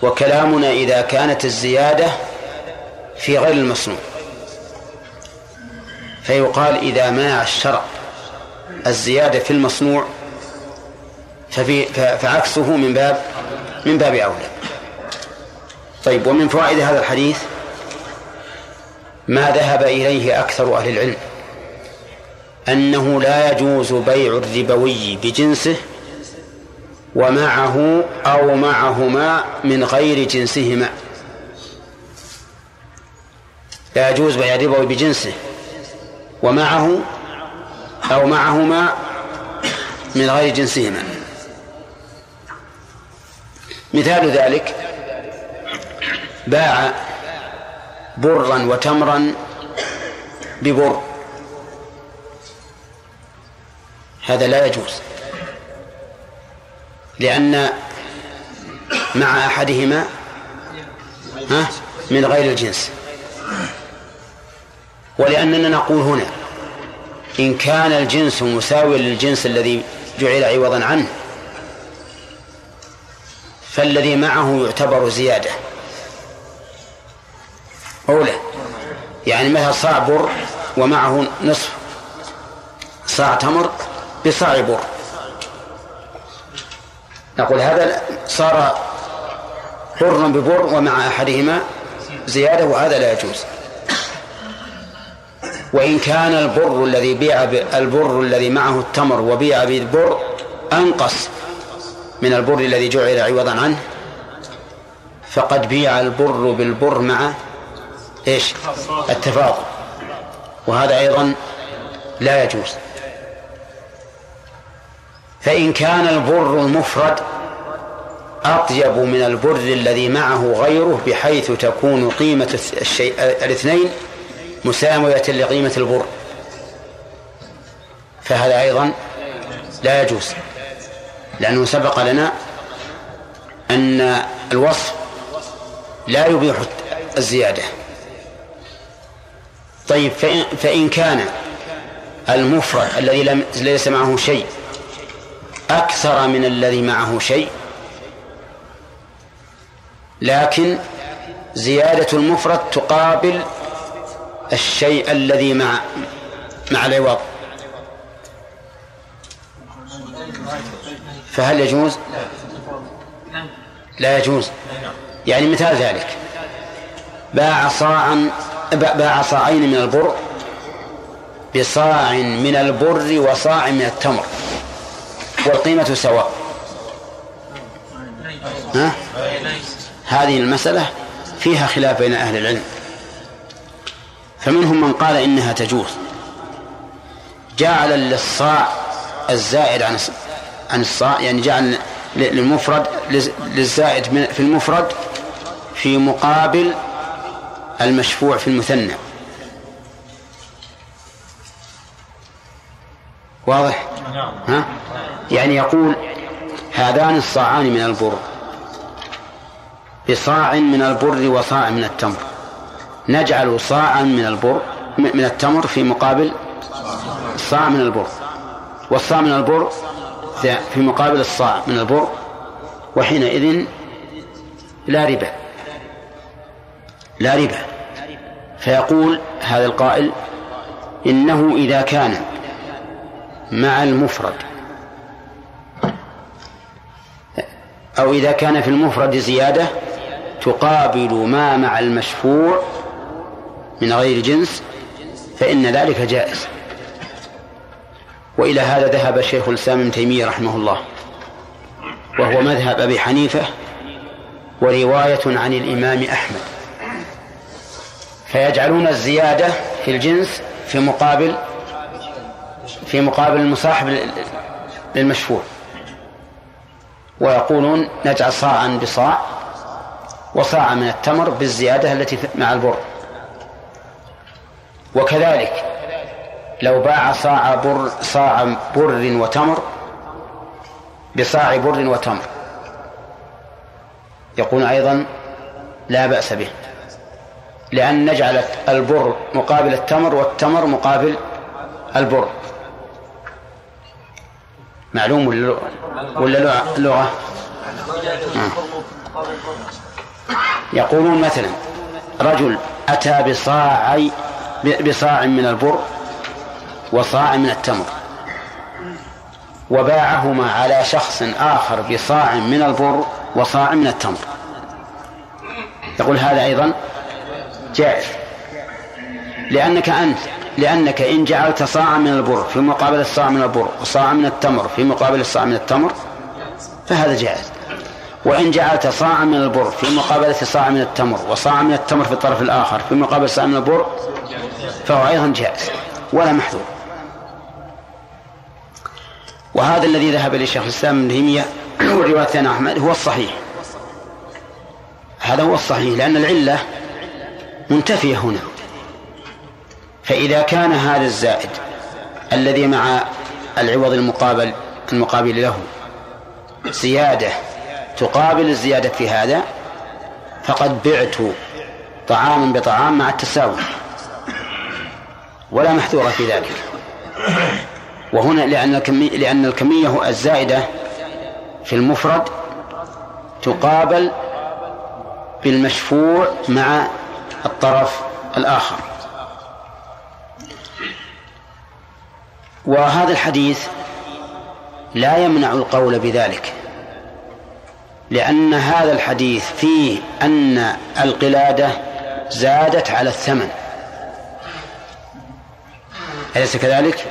وكلامنا إذا كانت الزيادة في غير المصنوع. فيقال إذا منع الشرع الزيادة في المصنوع ففي فعكسه من باب من باب أولى. طيب ومن فوائد هذا الحديث ما ذهب إليه أكثر أهل العلم أنه لا يجوز بيع الربوي بجنسه ومعه أو معهما من غير جنسهما. لا يجوز بيع الربوي بجنسه ومعه أو معهما من غير جنسهما. مثال ذلك باع برا وتمرا ببر. هذا لا يجوز لأن مع أحدهما من غير الجنس. ولأننا نقول هنا إن كان الجنس مساويا للجنس الذي جعل عوضا عنه فالذي معه يعتبر زيادة. أولى. يعني مثلا صاع بر ومعه نصف صاع تمر بصاع بر. نقول هذا صار حرا ببر ومع أحدهما زيادة وهذا لا يجوز. وإن كان البر الذي بيع البر الذي معه التمر وبيع بالبر أنقص. من البر الذي جعل عوضا عنه. فقد بيع البر بالبر مع إيش؟ التفاضل وهذا أيضا لا يجوز. فإن كان البر المفرد أطيب من البر الذي معه غيره بحيث تكون قيمة الشيء الاثنين مساوية لقيمة البر. فهذا أيضا لا يجوز. لأنه سبق لنا أن الوصف لا يبيح الزيادة. طيب فإن, كان المفرد الذي ليس معه شيء أكثر من الذي معه شيء لكن زيادة المفرد تقابل الشيء الذي مع مع العوض. فهل يجوز؟ لا يجوز. يعني مثال ذلك. باع صاعا باع صاعين من البر بصاع من البر وصاع من التمر. والقيمة سواء. ها؟ هذه المسألة فيها خلاف بين أهل العلم. فمنهم من قال إنها تجوز. جعل للصاع الزائد عن عن الصاع يعني جعل للمفرد للزائد في المفرد في مقابل المشفوع في المثنى. واضح؟ ها؟ يعني يقول هذان الصاعان من البر. بصاع من البر وصاع من التمر. نجعل صاعا من البر من التمر في مقابل صاع من البر. والصاع من البر في مقابل الصاع من البر وحينئذ لا ربا. لا ربا. فيقول هذا القائل إنه إذا كان مع المفرد أو إذا كان في المفرد زيادة تقابل ما مع المشفوع من غير جنس فإن ذلك جائز. وإلى هذا ذهب شيخ الإسلام ابن تيمية رحمه الله وهو مذهب أبي حنيفة ورواية عن الإمام أحمد. فيجعلون الزيادة في الجنس في مقابل في مقابل المصاحب للمشفوع. ويقولون نجعل صاعا بصاع وصاع من التمر بالزيادة التي مع البر. وكذلك لو باع صاع بر صاع بر وتمر بصاع بر وتمر. يقول أيضا لا بأس به لأن نجعل البر مقابل التمر والتمر مقابل البر. معلوم ولا ولا لغة؟ آه. يقولون مثلا رجل أتى بصاع بصاع من البر وصاع من التمر. وباعهما على شخص آخر بصاع من البر وصاع من التمر. يقول هذا أيضا جائز. لأنك أنت لأنك إن جعلت صاعا من البر في مقابل الصاع من البر وصاعا من التمر في مقابل الصاع من التمر فهذا جائز. وإن جعلت صاعا من البر في مقابلة صاع من التمر وصاع من التمر في الطرف الآخر في مقابل صاع من البر فهو أيضا جائز ولا محذور. وهذا الذي ذهب إليه شيخ الإسلام ابن تيمية والرواية أحمد هو الصحيح. هذا هو الصحيح لأن العلة منتفية هنا. فإذا كان هذا الزائد الذي مع العوض المقابل المقابل له زيادة تقابل الزيادة في هذا فقد بعت طعاما بطعام مع التساوي ولا محذور في ذلك. وهنا لأن الكمية, لأن الكمية الزائدة في المفرد تقابل بالمشفوع مع الطرف الآخر. وهذا الحديث لا يمنع القول بذلك لأن هذا الحديث فيه أن القلادة زادت على الثمن. أليس كذلك؟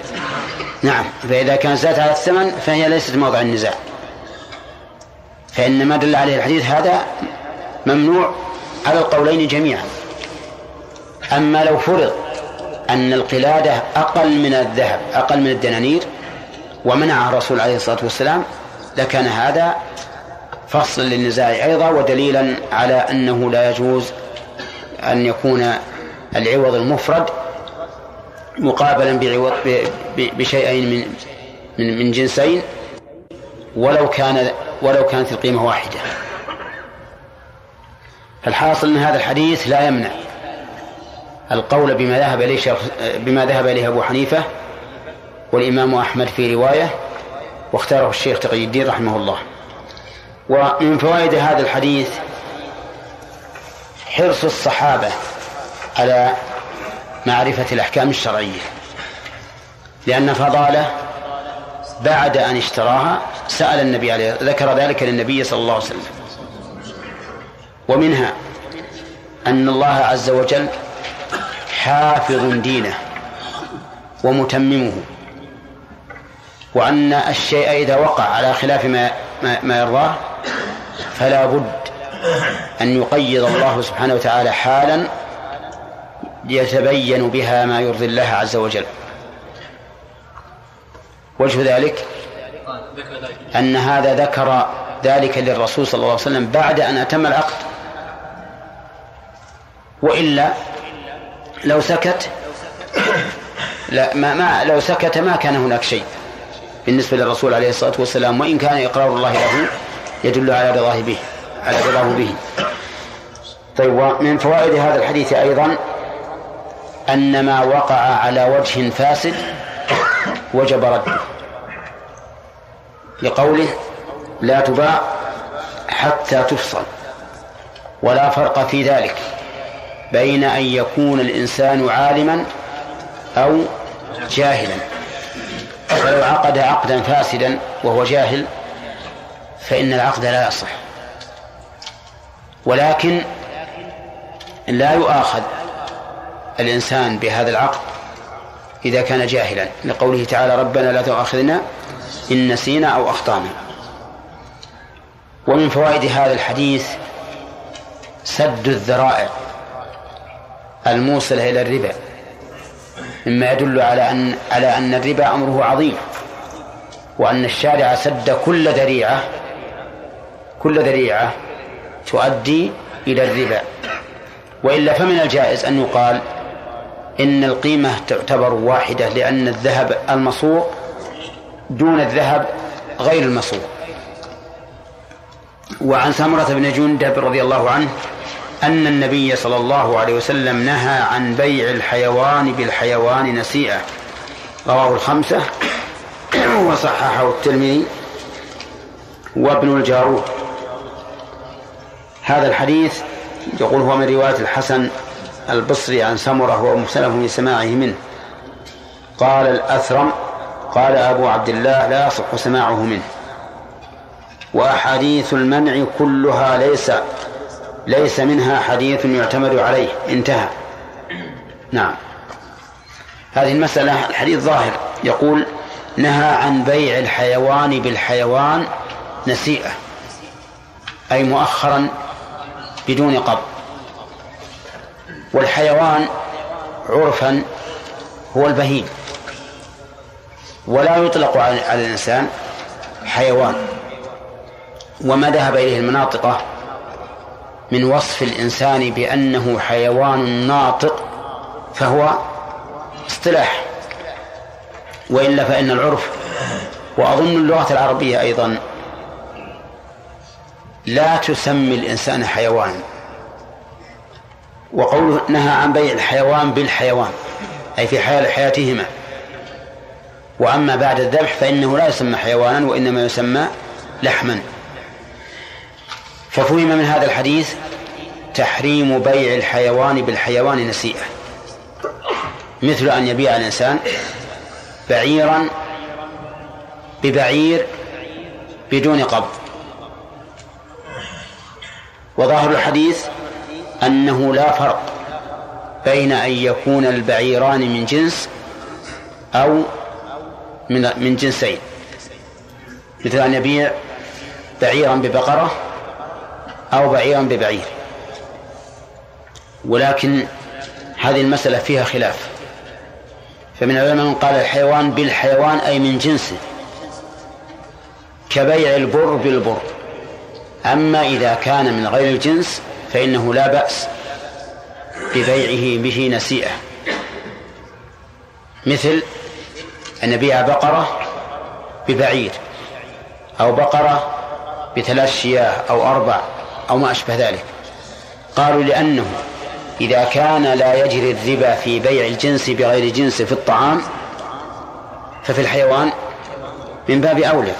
نعم فإذا كانت زادت على الثمن فهي ليست موضع النزاع فإن ما دل عليه الحديث هذا ممنوع على القولين جميعا أما لو فرض أن القلادة أقل من الذهب أقل من الدنانير ومنعها الرسول عليه الصلاة والسلام لكان هذا فصل للنزاع أيضا ودليلا على أنه لا يجوز أن يكون العوض المفرد مقابلا بعوض بشيئين من من من جنسين ولو كان ولو كانت القيمة واحدة. فالحاصل أن هذا الحديث لا يمنع القول بما ذهب إليه بما ذهب إليه أبو حنيفة والإمام أحمد في رواية واختاره الشيخ تقي الدين رحمه الله. ومن فوائد هذا الحديث حرص الصحابة على معرفة الأحكام الشرعية. لأن فضالة بعد أن اشتراها سأل النبي عليه ذكر ذلك للنبي صلى الله عليه وسلم. ومنها أن الله عز وجل حافظ دينه ومتممه وأن الشيء إذا وقع على خلاف ما ما يرضاه فلا بد أن يقيض الله سبحانه وتعالى حالا يتبين بها ما يرضي الله عز وجل. وجه ذلك أن هذا ذكر ذلك للرسول صلى الله عليه وسلم بعد أن أتم العقد. وإلا لو سكت لا ما, ما لو سكت ما كان هناك شيء بالنسبة للرسول عليه الصلاة والسلام وإن كان إقرار الله له يدل على رضاه به على رضاه به. طيب ومن فوائد هذا الحديث أيضا أن ما وقع على وجه فاسد وجب رده. لقوله لا تباع حتى تفصل ولا فرق في ذلك بين أن يكون الإنسان عالما أو جاهلا. فلو عقد عقدا فاسدا وهو جاهل فإن العقد لا يصح. ولكن لا يؤاخذ الإنسان بهذا العقد إذا كان جاهلا لقوله تعالى ربنا لا تؤاخذنا إن نسينا أو أخطأنا. ومن فوائد هذا الحديث سد الذرائع الموصلة إلى الربا مما يدل على أن على أن الربا أمره عظيم وأن الشارع سد كل ذريعة كل ذريعة تؤدي إلى الربا. وإلا فمن الجائز أن يقال إن القيمة تعتبر واحدة لأن الذهب المصوغ دون الذهب غير المصوغ. وعن سمرة بن جندب رضي الله عنه أن النبي صلى الله عليه وسلم نهى عن بيع الحيوان بالحيوان نسيئة. رواه الخمسة وصححه الترمذي وابن الجارود. هذا الحديث يقول هو من رواية الحسن البصري عن سمرة وهو مختلف في سماعه منه. قال الأثرم قال أبو عبد الله لا يصح سماعه منه. وأحاديث المنع كلها ليس ليس منها حديث يعتمد عليه. انتهى. نعم. هذه المسألة الحديث ظاهر. يقول نهى عن بيع الحيوان بالحيوان نسيئة أي مؤخرا بدون قبض. والحيوان عرفا هو البهيم. ولا يطلق على الإنسان حيوان. وما ذهب إليه المناطقة من وصف الإنسان بأنه حيوان ناطق فهو اصطلاح. وإلا فإن العرف وأظن اللغة العربية أيضا لا تسمي الإنسان حيوان. وقوله نهى عن بيع الحيوان بالحيوان أي في حال حياتهما. وأما بعد الذبح فإنه لا يسمى حيوانا وإنما يسمى لحما. ففهم من هذا الحديث تحريم بيع الحيوان بالحيوان نسيئة. مثل أن يبيع الإنسان بعيرا ببعير بدون قبض. وظاهر الحديث أنه لا فرق بين أن يكون البعيران من جنس أو من من جنسين. مثل أن يبيع بعيرا ببقرة أو بعيرا ببعير. ولكن هذه المسألة فيها خلاف. فمن العلماء من قال الحيوان بالحيوان أي من جنسه. كبيع البر بالبر. أما إذا كان من غير الجنس فإنه لا بأس ببيعه به نسيئة. مثل أن يبيع بقرة ببعير أو بقرة بثلاث شياه أو أربع أو ما أشبه ذلك. قالوا لأنه إذا كان لا يجري الربا في بيع الجنس بغير جنس في الطعام ففي الحيوان من باب أولى.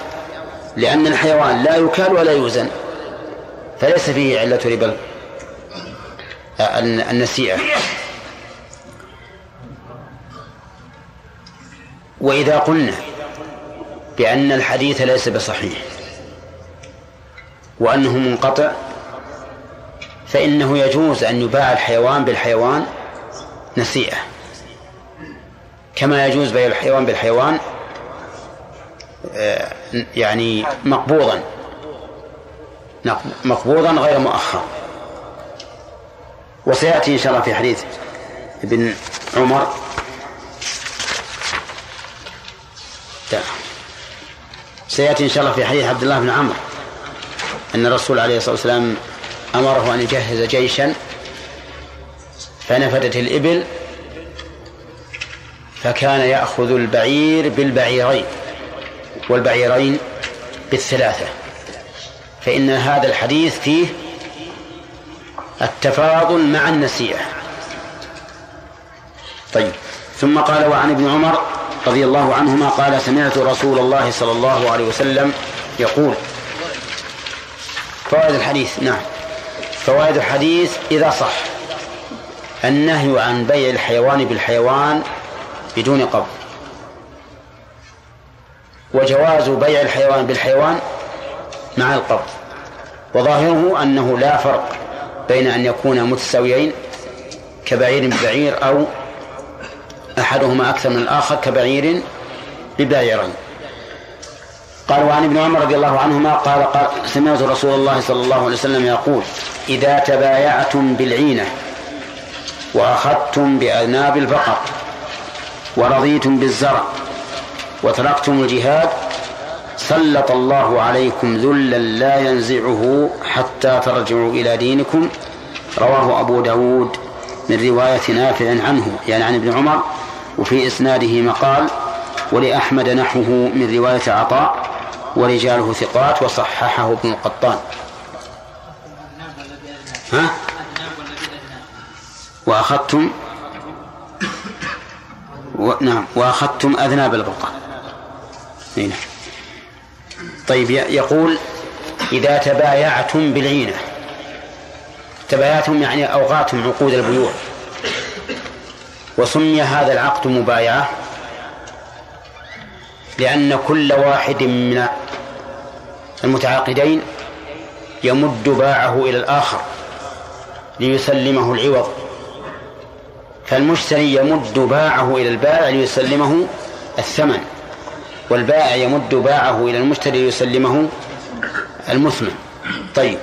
لأن الحيوان لا يكال ولا يوزن فليس فيه علة ربا. النسيئة. وإذا قلنا بأن الحديث ليس بصحيح وأنه منقطع فإنه يجوز أن يباع الحيوان بالحيوان نسيئة. كما يجوز بيع الحيوان بالحيوان آه، يعني مقبوضا. مقبوضا غير مؤخر. وسيأتي إن شاء الله في حديث بن عمر. سيأتي إن شاء الله في حديث عبد الله بن عمرو أن الرسول عليه الصلاة والسلام أمره أن يجهز جيشا فنفدت الإبل فكان يأخذ البعير بالبعيرين والبعيرين بالثلاثة فإن هذا الحديث فيه التفاضل مع النسيئة طيب ثم قال وعن ابن عمر رضي الله عنهما قال سمعت رسول الله صلى الله عليه وسلم يقول فوائد الحديث نعم. فوائد الحديث إذا صح النهي عن بيع الحيوان بالحيوان بدون قبض. وجواز بيع الحيوان بالحيوان مع القبض. وظاهره أنه لا فرق. بين أن يكونا متساويين كبعير ببعير أو أحدهما أكثر من الآخر كبعير ببعيرين. قال وعن ابن عمر رضي الله عنهما قال, قال سمعت رسول الله صلى الله عليه وسلم يقول إذا تبايعتم بالعينة وأخذتم بأذناب البقر ورضيتم بالزرع وتركتم الجهاد سلط الله عليكم ذلا لا ينزعه حتى ترجعوا إلى دينكم. رواه أبو داود من رواية نافع عنه يعني عن ابن عمر وفي إسناده مقال ولأحمد نحوه من رواية عطاء ورجاله ثقات وصححه ابن القطان. ها؟ وأخذتم؟ و... نعم وأخذتم أذناب البقر نعم. طيب يقول إذا تبايعتم بالعينة تبايعتم يعني أوغاتم عقود البيوع. وسمي هذا العقد مبايعة لأن كل واحد من المتعاقدين يمد باعه إلى الآخر ليسلمه العوض. فالمشتري يمد باعه إلى البائع ليسلمه الثمن. والبائع يمد باعه إلى المشتري ليسلمه المثمن. طيب.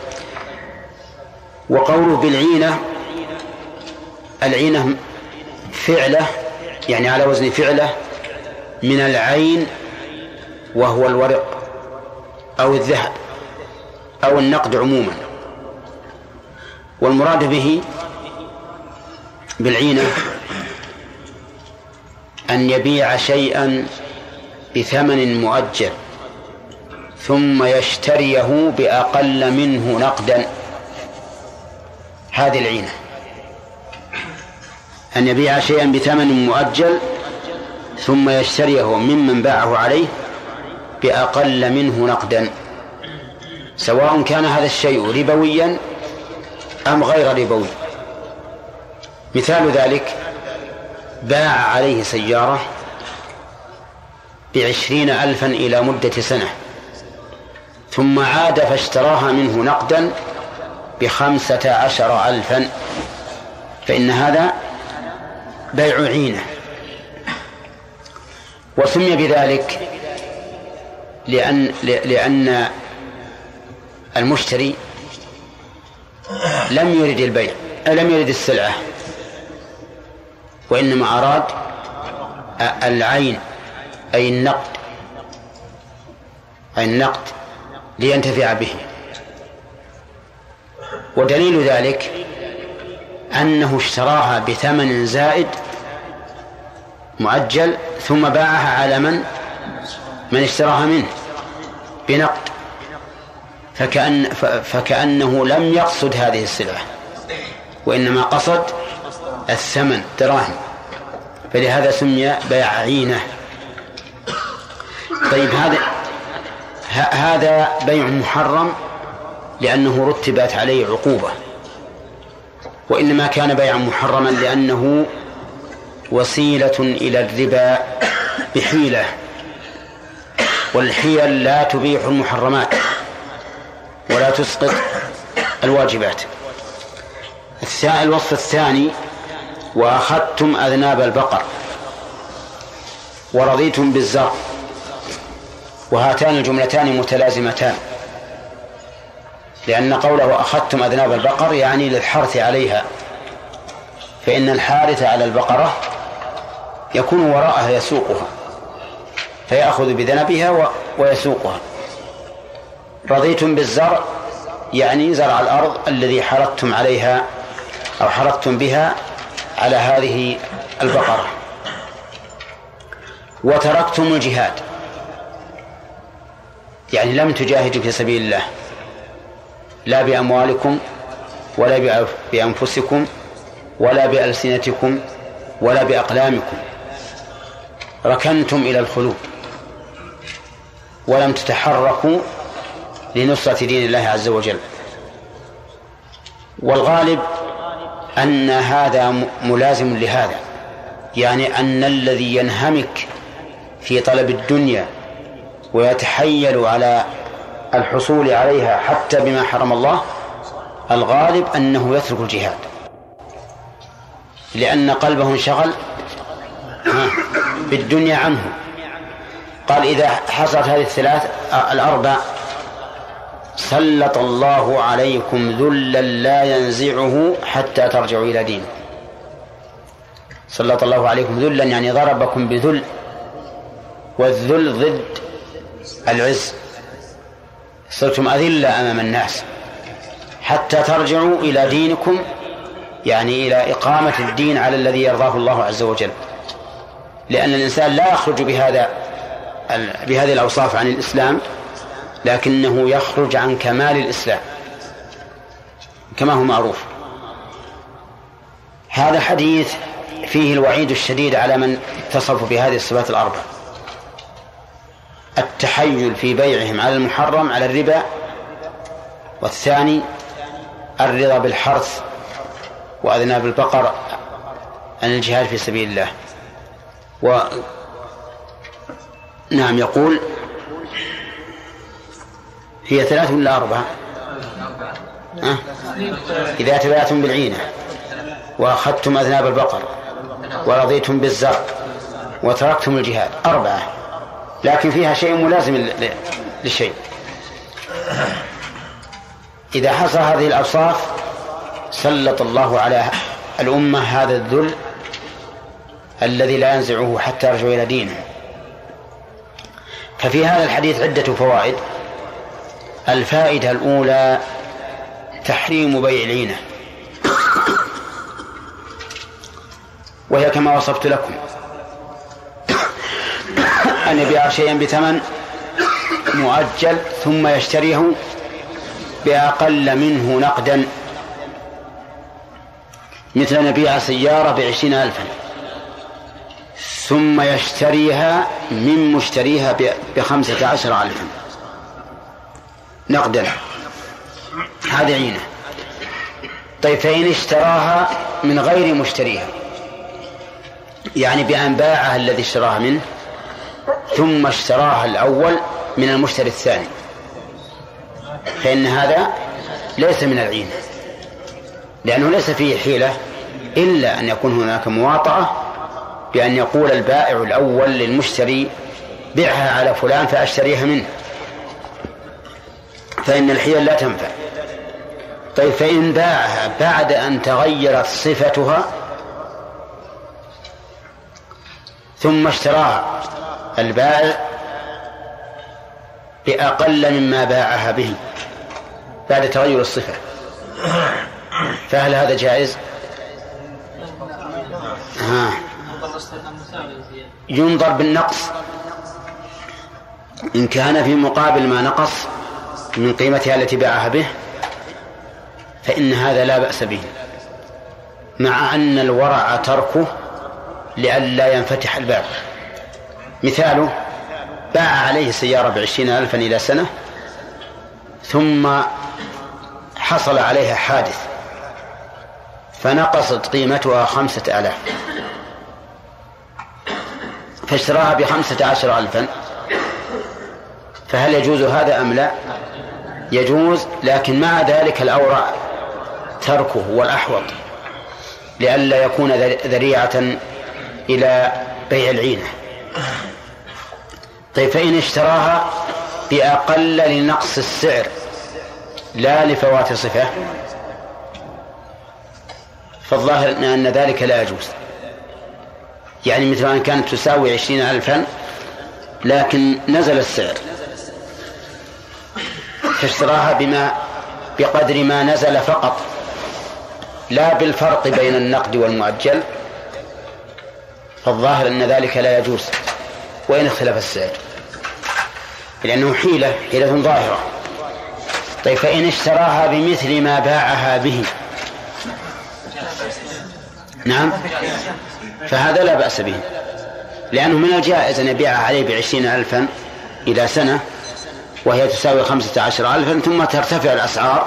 وقوله بالعينة العينة فعلة يعني على وزن فعلة من العين وهو الورق أو الذهب أو النقد عموما. والمراد به بالعينة أن يبيع شيئا بثمن مؤجل ثم يشتريه بأقل منه نقدا. هذه العينة. أن يبيع شيئا بثمن مؤجل ثم يشتريه ممن باعه عليه بأقل منه نقدا. سواء كان هذا الشيء ربويا أم غير ربوي. مثال ذلك باع عليه سيارة بعشرين ألفا إلى مدة سنة. ثم عاد فاشتراها منه نقدا بخمسة عشر ألفا. فإن هذا بيع عينة. وسمي بذلك لأن لأن المشتري لم يرد البيع لم يرد السلعة وإنما أراد العين. أي النقد أي النقد لينتفع به. ودليل ذلك أنه اشتراها بثمن زائد مؤجل ثم باعها على من؟ من اشتراها منه بنقد. فكأن فكأنه لم يقصد هذه السلعة وإنما قصد الثمن دراهم. فلهذا سمي بيع عينة. طيب هذا هذا بيع محرم لأنه رتبت عليه عقوبة وإنما كان بيعا محرما لأنه وسيلة إلى الربا بحيلة والحيل لا تبيح المحرمات ولا تسقط الواجبات. الوصف الثاني وأخذتم أذناب البقر ورضيتم بالزرع. وهاتان الجملتان متلازمتان. لأن قوله أخذتم أذناب البقر يعني للحرث عليها. فإن الحارث على البقرة يكون وراءها يسوقها. فيأخذ بذنبها ويسوقها. رضيتم بالزرع يعني زرع الأرض الذي حرثتم عليها أو حرثتم بها على هذه البقرة. وتركتم الجهاد. يعني لم تجاهدوا في سبيل الله لا بأموالكم ولا بأنفسكم ولا بألسنتكم ولا بأقلامكم. ركنتم إلى الخلود ولم تتحركوا لنصرة دين الله عز وجل. والغالب أن هذا ملازم لهذا يعني أن الذي ينهمك في طلب الدنيا ويتحيل على الحصول عليها حتى بما حرم الله الغالب أنه يترك الجهاد. لأن قلبه انشغل بالدنيا عنه. قال إذا حصلت هذه الثلاث الأربع سلط الله عليكم ذلا لا ينزعه حتى ترجعوا إلى دينه سلط الله عليكم ذلا يعني ضربكم بذل والذل ضد. العز. صرتم أذلة أمام الناس. حتى ترجعوا إلى دينكم يعني إلى إقامة الدين على الذي يرضاه الله عز وجل. لأن الإنسان لا يخرج بهذا بهذه الأوصاف عن الإسلام لكنه يخرج عن كمال الإسلام. كما هو معروف. هذا حديث فيه الوعيد الشديد على من اتصفوا بهذه الصفات الأربع. التحيل في بيعهم على المحرم على الربا والثاني الرضا بالحرث وأذناب البقر عن الجهاد في سبيل الله. و نعم يقول هي ثلاث ولا أربعة؟ أه؟ إذا تبعتم بالعينة وأخذتم أذناب البقر ورضيتم بالزرع وتركتم الجهاد أربعة. لكن فيها شيء ملازم للشيء. إذا حصل هذه الأوصاف سلط الله على الأمة هذا الذل الذي لا ينزعه حتى يرجع إلى دينه. ففي هذا الحديث عدة فوائد. الفائدة الأولى تحريم بيع العينة. وهي كما وصفت لكم. أن يبيع شيئا بثمن مؤجل ثم يشتريه بأقل منه نقدا. مثل أن يبيع سيارة بعشرين ألفا ثم يشتريها من مشتريها بخمسة عشر ألفا نقدا. هذه عينة. طيب فإن اشتراها من غير مشتريها يعني بأن باعها الذي اشتراها منه ثم اشتراها الأول من المشتري الثاني. فإن هذا ليس من العين. لأنه ليس فيه حيلة إلا أن يكون هناك مواطأة بأن يقول البائع الأول للمشتري بعها على فلان فأشتريها منه. فإن الحيل لا تنفع. طيب فإن باعها بعد أن تغيرت صفتها ثم اشتراها البائع بأقل مما باعها به بعد تغير الصفة فهل هذا جائز؟ ها. ينظر بالنقص إن كان في مقابل ما نقص من قيمتها التي باعها به فإن هذا لا بأس به مع أن الورع تركه لئلا ينفتح الباب. مثاله باع عليه سيارة بعشرين ألفا إلى سنة ثم حصل عليها حادث فنقصت قيمتها خمسة آلاف. فاشتراها بخمسة عشر ألفا. فهل يجوز هذا أم لا؟ يجوز لكن مع ذلك الأورع تركه والأحوط لئلا يكون ذريعة إلى بيع العينة. طيب فإن اشتراها بأقل لنقص السعر لا لفوات صفة. فالظاهر أن ذلك لا يجوز. يعني مثل أن كانت تساوي عشرين ألفا لكن نزل السعر. فاشتراها بما بقدر ما نزل فقط. لا بالفرق بين النقد والمؤجل. فالظاهر أن ذلك لا يجوز وإن اختلف السعر لأنه حيلة حيلة ظاهرة. طيب فإن اشتراها بمثل ما باعها به. نعم. فهذا لا بأس به. لأنه من الجائز أن يبيعها عليه بعشرين ألفا إلى سنة وهي تساوي خمسة عشر ألفا ثم ترتفع الأسعار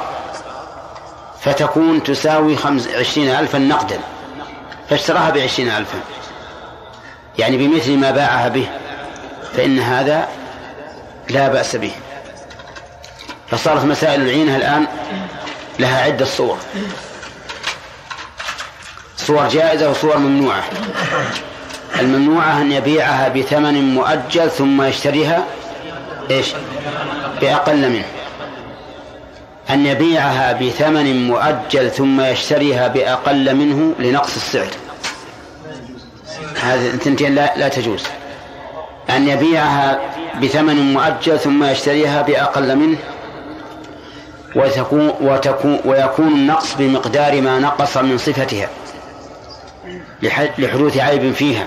فتكون تساوي خمس عشرين ألفا نقدا. فاشتراها بعشرين ألفا. يعني بمثل ما باعها به فإن هذا لا بأس به. فصارت مسائل العينة الآن لها عدة صور. صور جائزة وصور ممنوعة. الممنوعة أن يبيعها بثمن مؤجل ثم يشتريها إيش؟ بأقل منه. أن يبيعها بثمن مؤجل ثم يشتريها بأقل منه لنقص السعر. هذه الثنتين لا, لا تجوز. أن يبيعها بثمن مؤجل ثم يشتريها بأقل منه وتكون ويكون النقص بمقدار ما نقص من صفتها لحدوث عيب فيها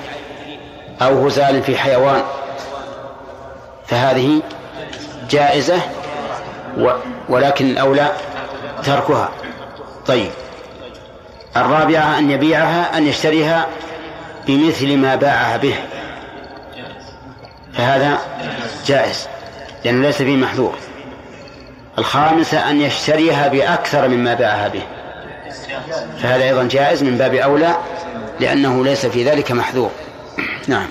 أو هزال في حيوان. فهذه جائزة ولكن الأولى تركها. طيب. الرابعة أن يبيعها أن يشتريها بمثل ما باعها به. فهذا جائز لأنه ليس فيه محذور. الخامسة أن يشتريها بأكثر مما باعها به. فهذا أيضا جائز من باب أولى لأنه ليس في ذلك محذور. نعم.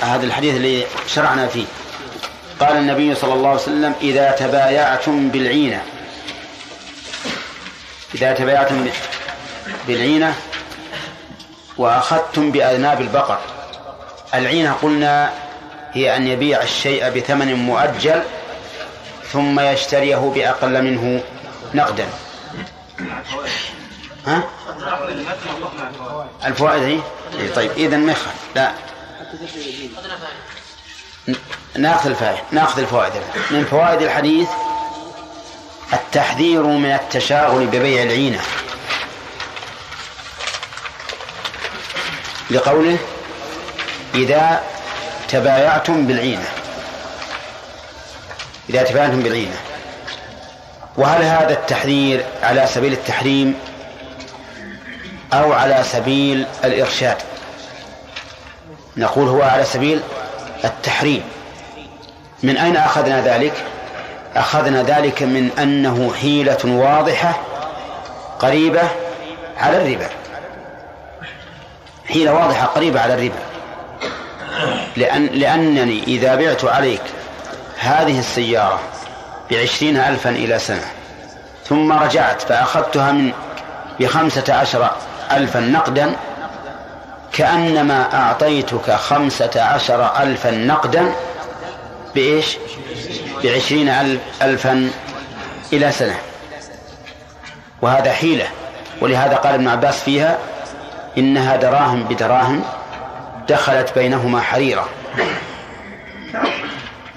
هذا الحديث اللي شرعنا فيه. قال النبي صلى الله عليه وسلم إذا تبايعتم بالعينة. إذا تبايعتم بالعينة وأخذتم بأذناب البقر. العينة قلنا هي أن يبيع الشيء بثمن مؤجل ثم يشتريه بأقل منه نقدا. ها؟ الفوائد هي؟ إيه، طيب إذا ما لا. ناخذ الفائدة ناخذ الفوائد. من فوائد الحديث التحذير من التشاغل ببيع العينة. لقوله إذا تبايعتم بالعينة. إذا تبايعتم بالعينة. وهل هذا التحذير على سبيل التحريم أو على سبيل الإرشاد؟ نقول هو على سبيل التحريم. من أين أخذنا ذلك؟ أخذنا ذلك من أنه حيلة واضحة قريبة على الربا. حيلة واضحة قريبة على الربا. لأن لأنني إذا بعت عليك هذه السيارة بعشرين ألفا إلى سنة ثم رجعت فأخذتها من بخمسة عشر ألفا نقدا كأنما أعطيتك خمسة عشر ألفا نقدا بإيش؟ بعشرين ألف ألفا إلى سنة. وهذا حيلة ولهذا قال ابن عباس فيها إنها دراهم بدراهم دخلت بينهما حريرة.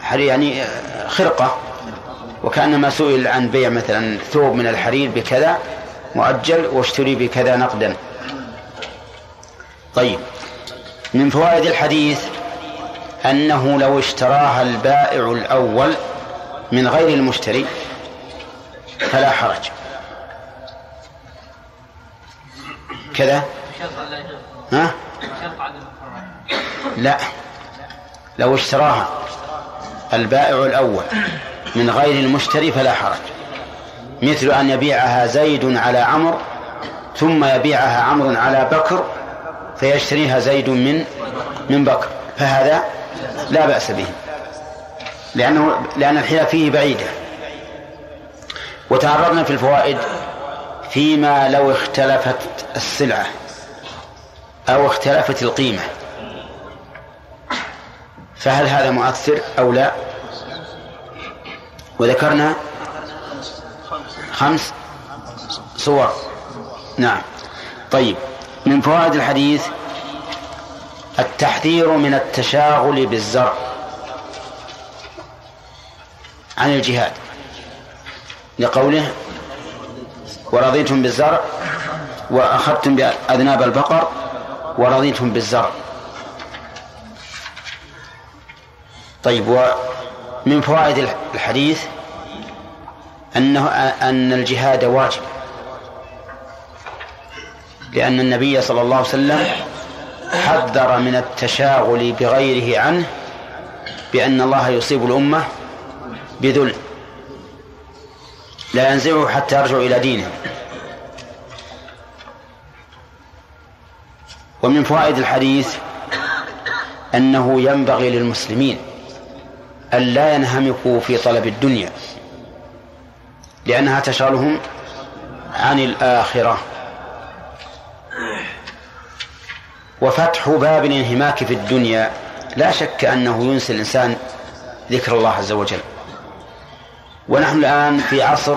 حرير يعني خرقة. وكأنما سئل عن بيع مثلا ثوب من الحرير بكذا مؤجل واشتري بكذا نقدا. طيب من فوائد الحديث أنه لو اشتراها البائع الأول من غير المشتري فلا حرج. كذا؟ ها؟ لا. لو اشتراها. البائع الأول. من غير المشتري فلا حرج. مثل أن يبيعها زيد على عمرو ثم يبيعها عمرو على بكر فيشتريها زيد من من بكر. فهذا لا بأس به. لأنه لأن الحيلة فيه بعيدة. وتعرضنا في الفوائد فيما لو اختلفت السلعة. أو اختلفت القيمة. فهل هذا مؤثر أو لا؟ وذكرنا خمس صور. نعم. طيب. من فوائد الحديث التحذير من التشاغل بالزرع عن الجهاد. لقوله ورضيتم بالزرع وأخذتم بأذناب البقر ورضيتم بالزرع. طيب ومن فوائد الحديث أنه أن الجهاد واجب. لأن النبي صلى الله عليه وسلم حذر من التشاغل بغيره عنه بأن الله يصيب الأمة بذل. لا ينزعه حتى يرجعوا إلى دينهم. ومن فوائد الحديث أنه ينبغي للمسلمين أن لا ينهمكوا في طلب الدنيا لأنها تشغلهم عن الآخرة. وفتح باب الانهماك في الدنيا لا شك أنه ينسي الإنسان ذكر الله عز وجل. ونحن الآن في عصر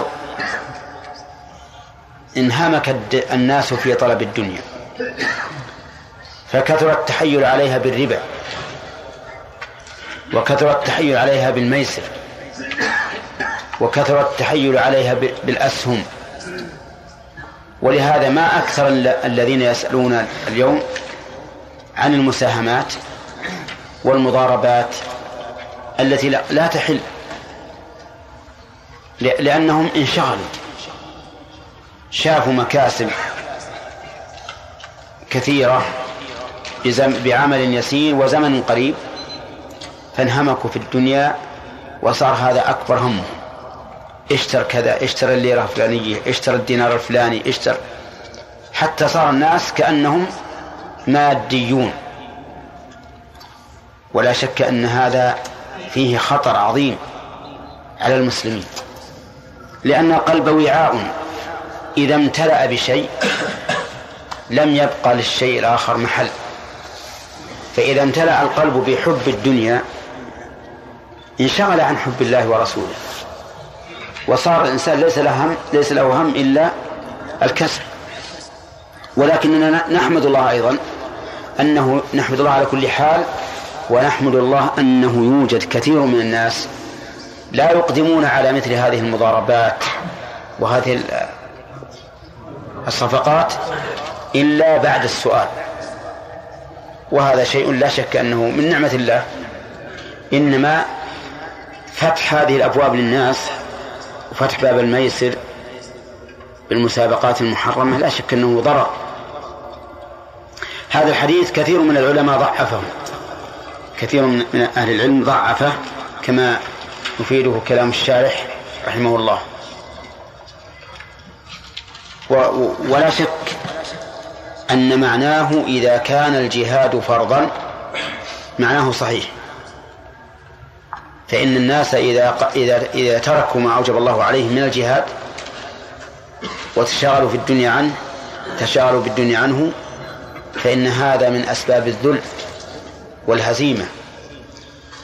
انهمك الناس في طلب الدنيا. فكثر التحيل عليها بالربا وكثر التحيل عليها بالميسر. وكثر التحيل عليها بالأسهم. ولهذا ما أكثر الذين يسألون اليوم عن المساهمات والمضاربات التي لا تحل. لأنهم انشغلوا. شافوا مكاسب كثيرة. بعمل يسير وزمن قريب فانهمكوا في الدنيا وصار هذا أكبر همه. اشتر كذا اشتر الليرة الفلانية اشتر الدينار الفلاني اشتر. حتى صار الناس كأنهم ماديون. ولا شك أن هذا فيه خطر عظيم على المسلمين. لأن القلب وعاء. إذا امتلأ بشيء لم يبقى للشيء الآخر محل. فإذا امتلأ القلب بحب الدنيا انشغل عن حب الله ورسوله. وصار الإنسان ليس له هم ليس له هم إلا الكسب ولكننا نحمد الله أيضا أنه نحمد الله على كل حال ونحمد الله أنه يوجد كثير من الناس لا يقدمون على مثل هذه المضاربات وهذه الصفقات إلا بعد السؤال. وهذا شيء لا شك أنه من نعمة الله. إنما فتح هذه الأبواب للناس وفتح باب الميسر بالمسابقات المحرمة لا شك أنه ضرر. هذا الحديث كثير من العلماء ضعفه. كثير من أهل العلم ضعفه كما يفيده كلام الشارح رحمه الله. ولا شك أن معناه إذا كان الجهاد فرضا معناه صحيح. فإن الناس إذا إذا إذا تركوا ما أوجب الله عليهم من الجهاد وتشاغلوا في الدنيا عنه تشاغلوا بالدنيا عنه فإن هذا من أسباب الذل والهزيمة.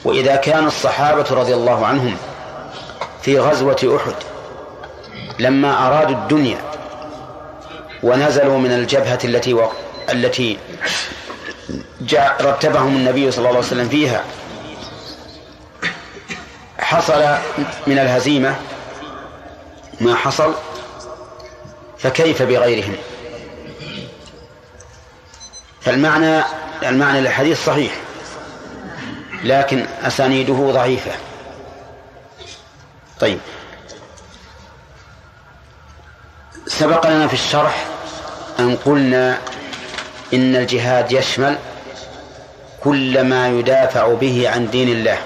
وإذا كان الصحابة رضي الله عنهم في غزوة أحد لما أرادوا الدنيا ونزلوا من الجبهة التي و... التي جاء رتبهم النبي صلى الله عليه وسلم فيها. حصل من الهزيمة ما حصل فكيف بغيرهم؟ فالمعنى المعنى للحديث صحيح لكن أسانيده ضعيفة. طيب. سبق لنا في الشرح أن قلنا إن الجهاد يشمل كل ما يدافع به عن دين الله.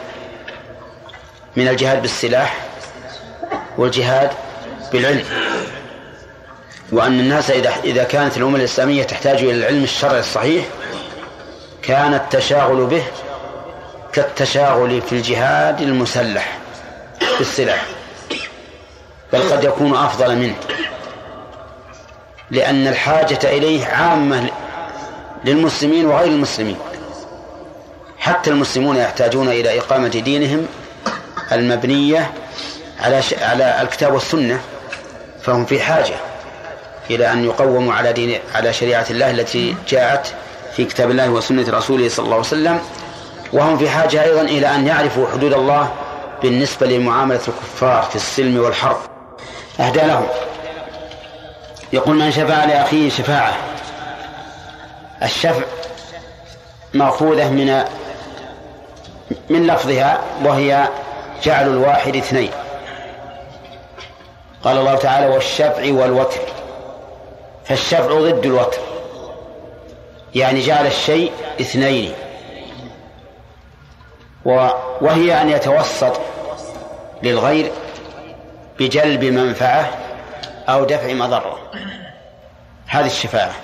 من الجهاد بالسلاح والجهاد بالعلم. وأن الناس إذا إذا كانت الأمة الإسلامية تحتاج إلى العلم الشرعي الصحيح كان التشاغل به كالتشاغل في الجهاد المسلح بالسلاح بل قد يكون أفضل منه. لأن الحاجة إليه عامة للمسلمين وغير المسلمين. حتى المسلمون يحتاجون إلى إقامة دينهم المبنية على على الكتاب والسنة فهم في حاجة إلى أن يقوموا على دين على شريعة الله التي جاءت في كتاب الله وسنة رسوله صلى الله عليه وسلم. وهم في حاجة أيضا إلى أن يعرفوا حدود الله بالنسبة لمعاملة الكفار في السلم والحرب. أهدى لهم. يقول من شفع لأخيه شفاعة. الشفع مأخوذة من من لفظها وهي جعل الواحد اثنين. قال الله تعالى والشفع والوتر. فالشفع ضد الوتر. يعني جعل الشيء اثنين. وهي أن يتوسط للغير بجلب منفعة أو دفع مضرة. هذه الشفاعة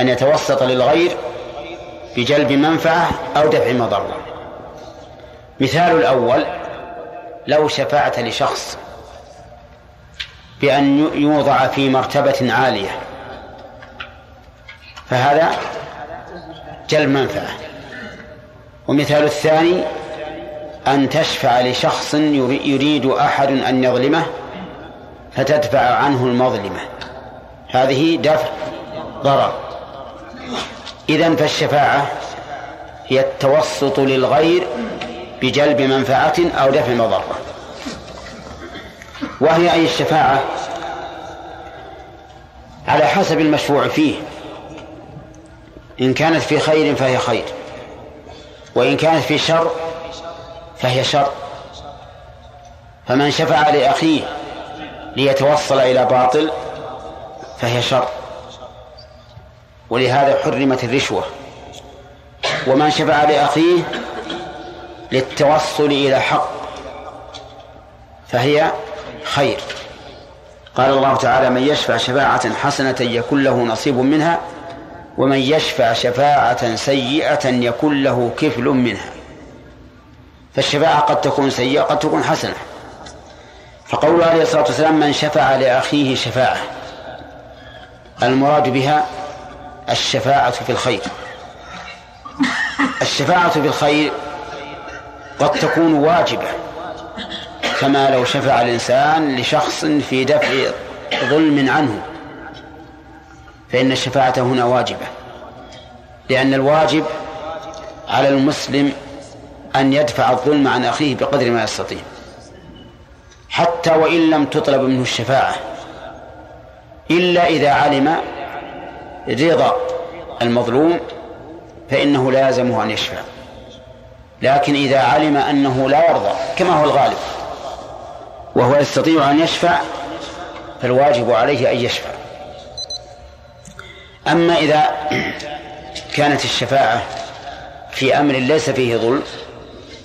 أن يتوسط للغير بجلب منفعة أو دفع مضرة. مثال الأول لو شفعت لشخص بأن يوضع في مرتبة عالية فهذا جلب منفعة. ومثال الثاني أن تشفع لشخص يريد أحد أن يظلمه فتدفع عنه المظلمة. هذه دفع ضرر. إذن فالشفاعة هي التوسط للغير بجلب منفعة أو دفع مضرة. وهي أي الشفاعة على حسب المشروع فيه. إن كانت في خير فهي خير وإن كانت في شر فهي شر. فمن شفع لأخيه ليتوصل إلى باطل فهي شر. ولهذا حرمت الرشوة. ومن شفع لأخيه للتوصل إلى حق فهي خير. قال الله تعالى من يشفع شفاعة حسنة يكون له نصيب منها ومن يشفع شفاعة سيئة يكون له كفل منها. فالشفاعة قد تكون سيئة قد تكون حسنة. فقوله عليه الصلاة والسلام من شفع لأخيه شفاعة. المراد بها الشفاعة في الخير. الشفاعة في الخير قد تكون واجبة كما لو شفع الإنسان لشخص في دفع ظلم عنه. فإن الشفاعة هنا واجبة لأن الواجب على المسلم أن يدفع الظلم عن أخيه بقدر ما يستطيع حتى وإن لم تطلب منه الشفاعة. إلا إذا علم رضا المظلوم فإنه لازمه أن يشفع. لكن إذا علم أنه لا يرضى كما هو الغالب وهو يستطيع أن يشفع فالواجب عليه أن يشفع. أما إذا كانت الشفاعة في أمر ليس فيه ظلم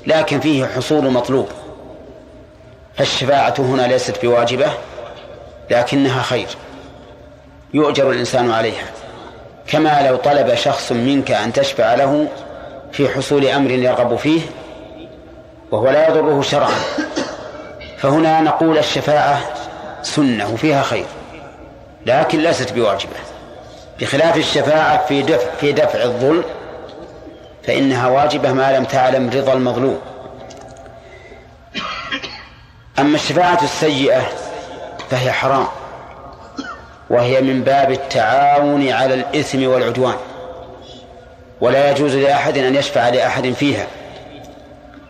لكن فيه حصول مطلوب فالشفاعة هنا ليست بواجبة لكنها خير. يؤجر الإنسان عليها. كما لو طلب شخص منك أن تشفع له في حصول أمر يرغب فيه وهو لا يضره شرعا. فهنا نقول الشفاعة سنة وفيها خير لكن ليست بواجبة. بخلاف الشفاعة في دفع في دفع الظلم فإنها واجبة ما لم تعلم رضا المظلوم. أما الشفاعة السيئة فهي حرام. وهي من باب التعاون على الإثم والعدوان. ولا يجوز لأحد أن يشفع لأحد فيها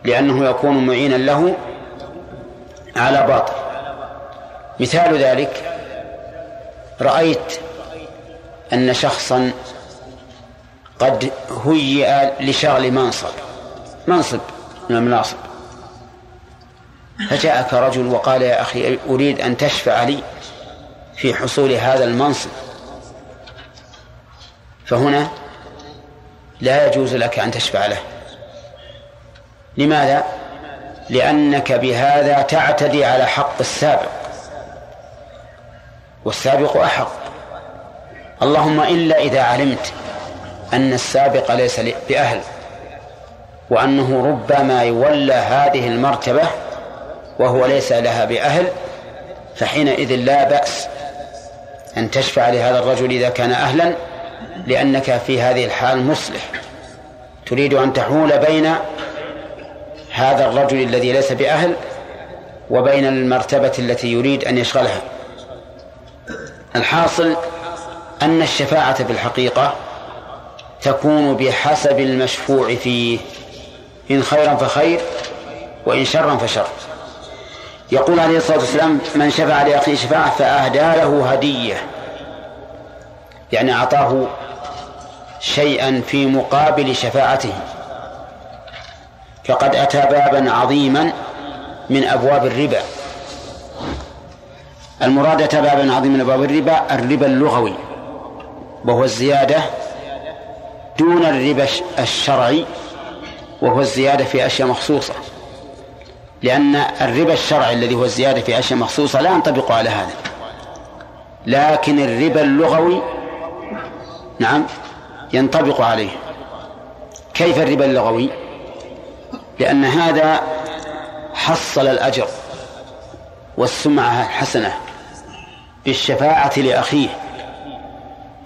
لأنه يكون معينا له على باطل. مثال ذلك رأيت أن شخصا قد هيئ لشغل منصب منصب من المناصب. فجاءك رجل وقال يا أخي أريد أن تشفع لي. في حصول هذا المنصب. فهنا لا يجوز لك أن تشفع له. لماذا؟ لأنك بهذا تعتدي على حق السابق. والسابق أحق. اللهم إلا إذا علمت أن السابق ليس بأهل وأنه ربما يولى هذه المرتبة وهو ليس لها بأهل فحينئذ لا بأس أن تشفع لهذا الرجل إذا كان أهلا لأنك في هذه الحال مصلح. تريد أن تحول بين هذا الرجل الذي ليس بأهل وبين المرتبة التي يريد أن يشغلها. الحاصل أن الشفاعة في الحقيقة تكون بحسب المشفوع فيه إن خيرا فخير وإن شرا فشر. يقول عليه الصلاة والسلام من شفع لأخيه شفاعة فأهدى له هدية. يعني أعطاه شيئا في مقابل شفاعته. فقد أتى بابا عظيما من أبواب الربا. المراد أتى بابا عظيما من أبواب الربا الربا اللغوي وهو الزيادة دون الربا الشرعي وهو الزيادة في أشياء مخصوصة. لأن الربا الشرعي الذي هو الزيادة في أشياء مخصوصة لا ينطبق على هذا. لكن الربا اللغوي نعم ينطبق عليه. كيف الربا اللغوي؟ لأن هذا حصل الأجر والسمعة الحسنة بالشفاعة لأخيه.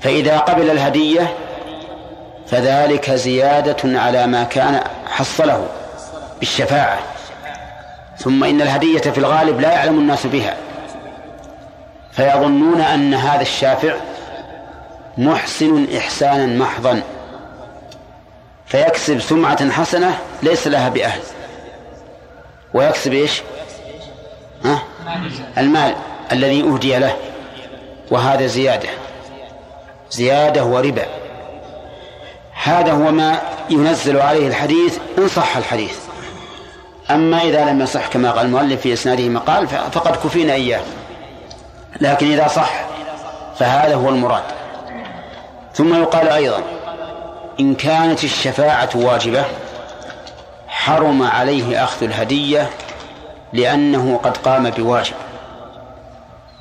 فإذا قبل الهدية فذلك زيادة على ما كان حصله بالشفاعة. ثم إن الهدية في الغالب لا يعلم الناس بها. فيظنون أن هذا الشافع محسن إحسانا محضا. فيكسب سمعة حسنة ليس لها بأهل. ويكسب إيش؟ ها؟ المال الذي أهدي له. وهذا زيادة. زيادة وربا. هذا هو ما ينزل عليه الحديث إن صح الحديث. أما إذا لم يصح كما قال المؤلف في إسناده مقال فقد كفينا إياه. لكن إذا صح فهذا هو المراد. ثم يقال أيضا إن كانت الشفاعة واجبة حرم عليه أخذ الهدية لأنه قد قام بواجب.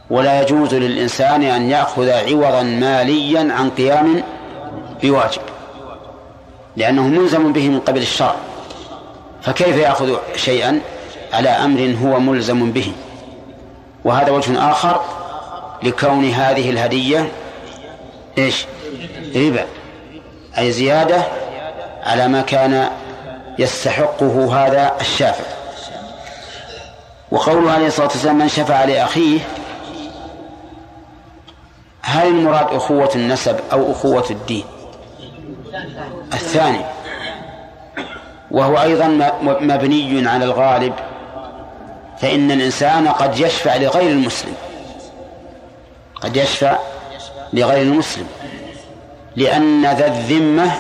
ولا يجوز للإنسان أن يأخذ عوضا ماليا عن قيام بواجب لأنه ملزم به من قبل الشرع. فكيف يأخذ شيئا على أمر هو ملزم به؟ وهذا وجه آخر لكون هذه الهدية إيش؟ ربا أي زيادة على ما كان يستحقه هذا الشافع وقوله عليه الصلاة والسلام من شفع لأخيه هل المراد أخوة النسب أو أخوة الدين؟ الثاني. وهو أيضا مبني على الغالب فإن الإنسان قد يشفع لغير المسلم. قد يشفع لغير المسلم لأن ذا الذمة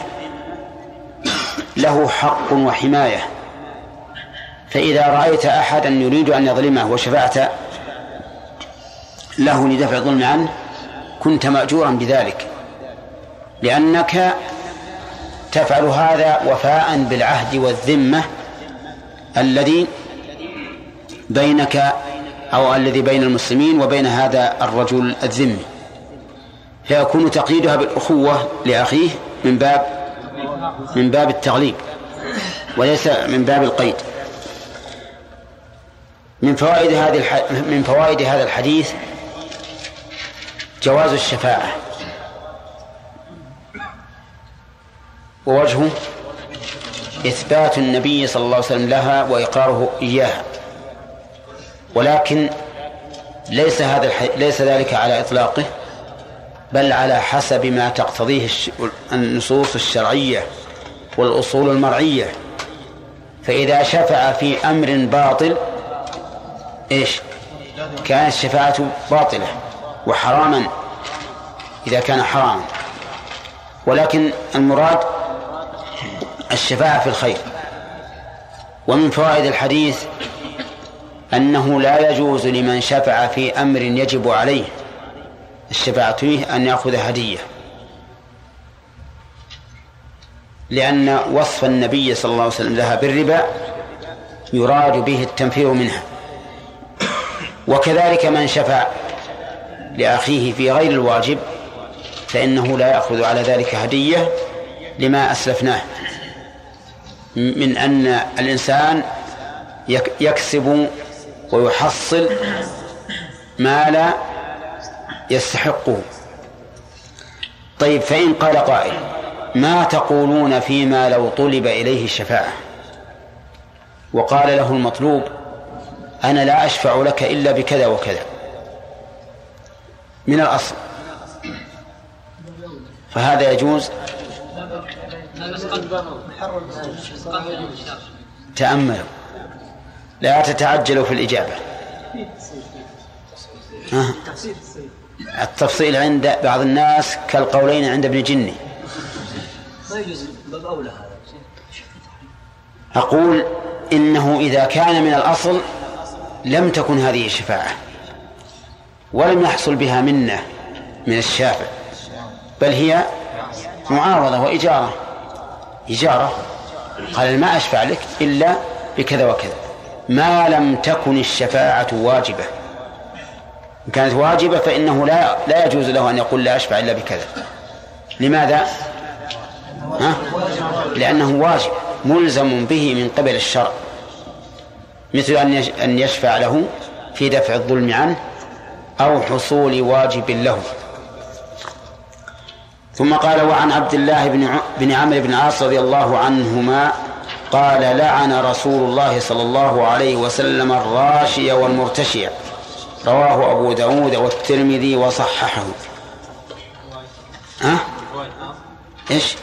له حق وحماية. فإذا رأيت أحدا يريد أن يظلمه وشفعت له لدفع الظلم عنه كنت مأجورا بذلك لأنك تفعل هذا وفاء بالعهد والذمة الذي بينك أو الذي بين المسلمين وبين هذا الرجل الذمي. فيكون تقييدها بالأخوة لأخيه من باب من باب التغليب وليس من باب القيد. من فوائد هذه من فوائد هذا الحديث جواز الشفاعة. ووجهه إثبات النبي صلى الله عليه وسلم لها وإقراره إياها. ولكن ليس هذا ليس ذلك على إطلاقه بل على حسب ما تقتضيه النصوص الشرعية والأصول المرعية. فإذا شفع في أمر باطل إيش؟ كانت الشفاعة باطلة وحراما إذا كان حراما. ولكن المراد الشفاعة في الخير. ومن فوائد الحديث أنه لا يجوز لمن شفع في أمر يجب عليه الشفاعة فيه أن يأخذ هدية. لأن وصف النبي صلى الله عليه وسلم لها بالربا يراد به التنفير منها. وكذلك من شفع لأخيه في غير الواجب فإنه لا يأخذ على ذلك هدية لما أسلفناه. من أن الإنسان يكسب ويحصل ما لا يستحقه. طيب فإن قال قائل ما تقولون فيما لو طلب إليه الشفاعة؟ وقال له المطلوب أنا لا أشفع لك إلا بكذا وكذا. من الأصل. فهذا يجوز تأملوا لا تتعجلوا في الإجابة. التفصيل عند بعض الناس كالقولين عند ابن جني. ما يجوز أقول إنه إذا كان من الأصل لم تكن هذه الشفاعة ولم يحصل بها منة من الشافع بل هي معاوضة وإجارة. إجارة قال ما أشفع لك إلا بكذا وكذا. ما لم تكن الشفاعة واجبة. إن كانت واجبة فإنه لا لا يجوز له أن يقول لا أشفع إلا بكذا. لماذا؟ ها؟ لأنه واجب ملزم به من قبل الشرع. مثل أن أن يشفع له في دفع الظلم عنه أو حصول واجب له. ثم قال وعن عبد الله بن بن عمرو بن العاص رضي الله عنهما قال لعن رسول الله صلى الله عليه وسلم الراشي والمرتشي رواه أبو داود والترمذي وصححه. ها؟ إيش؟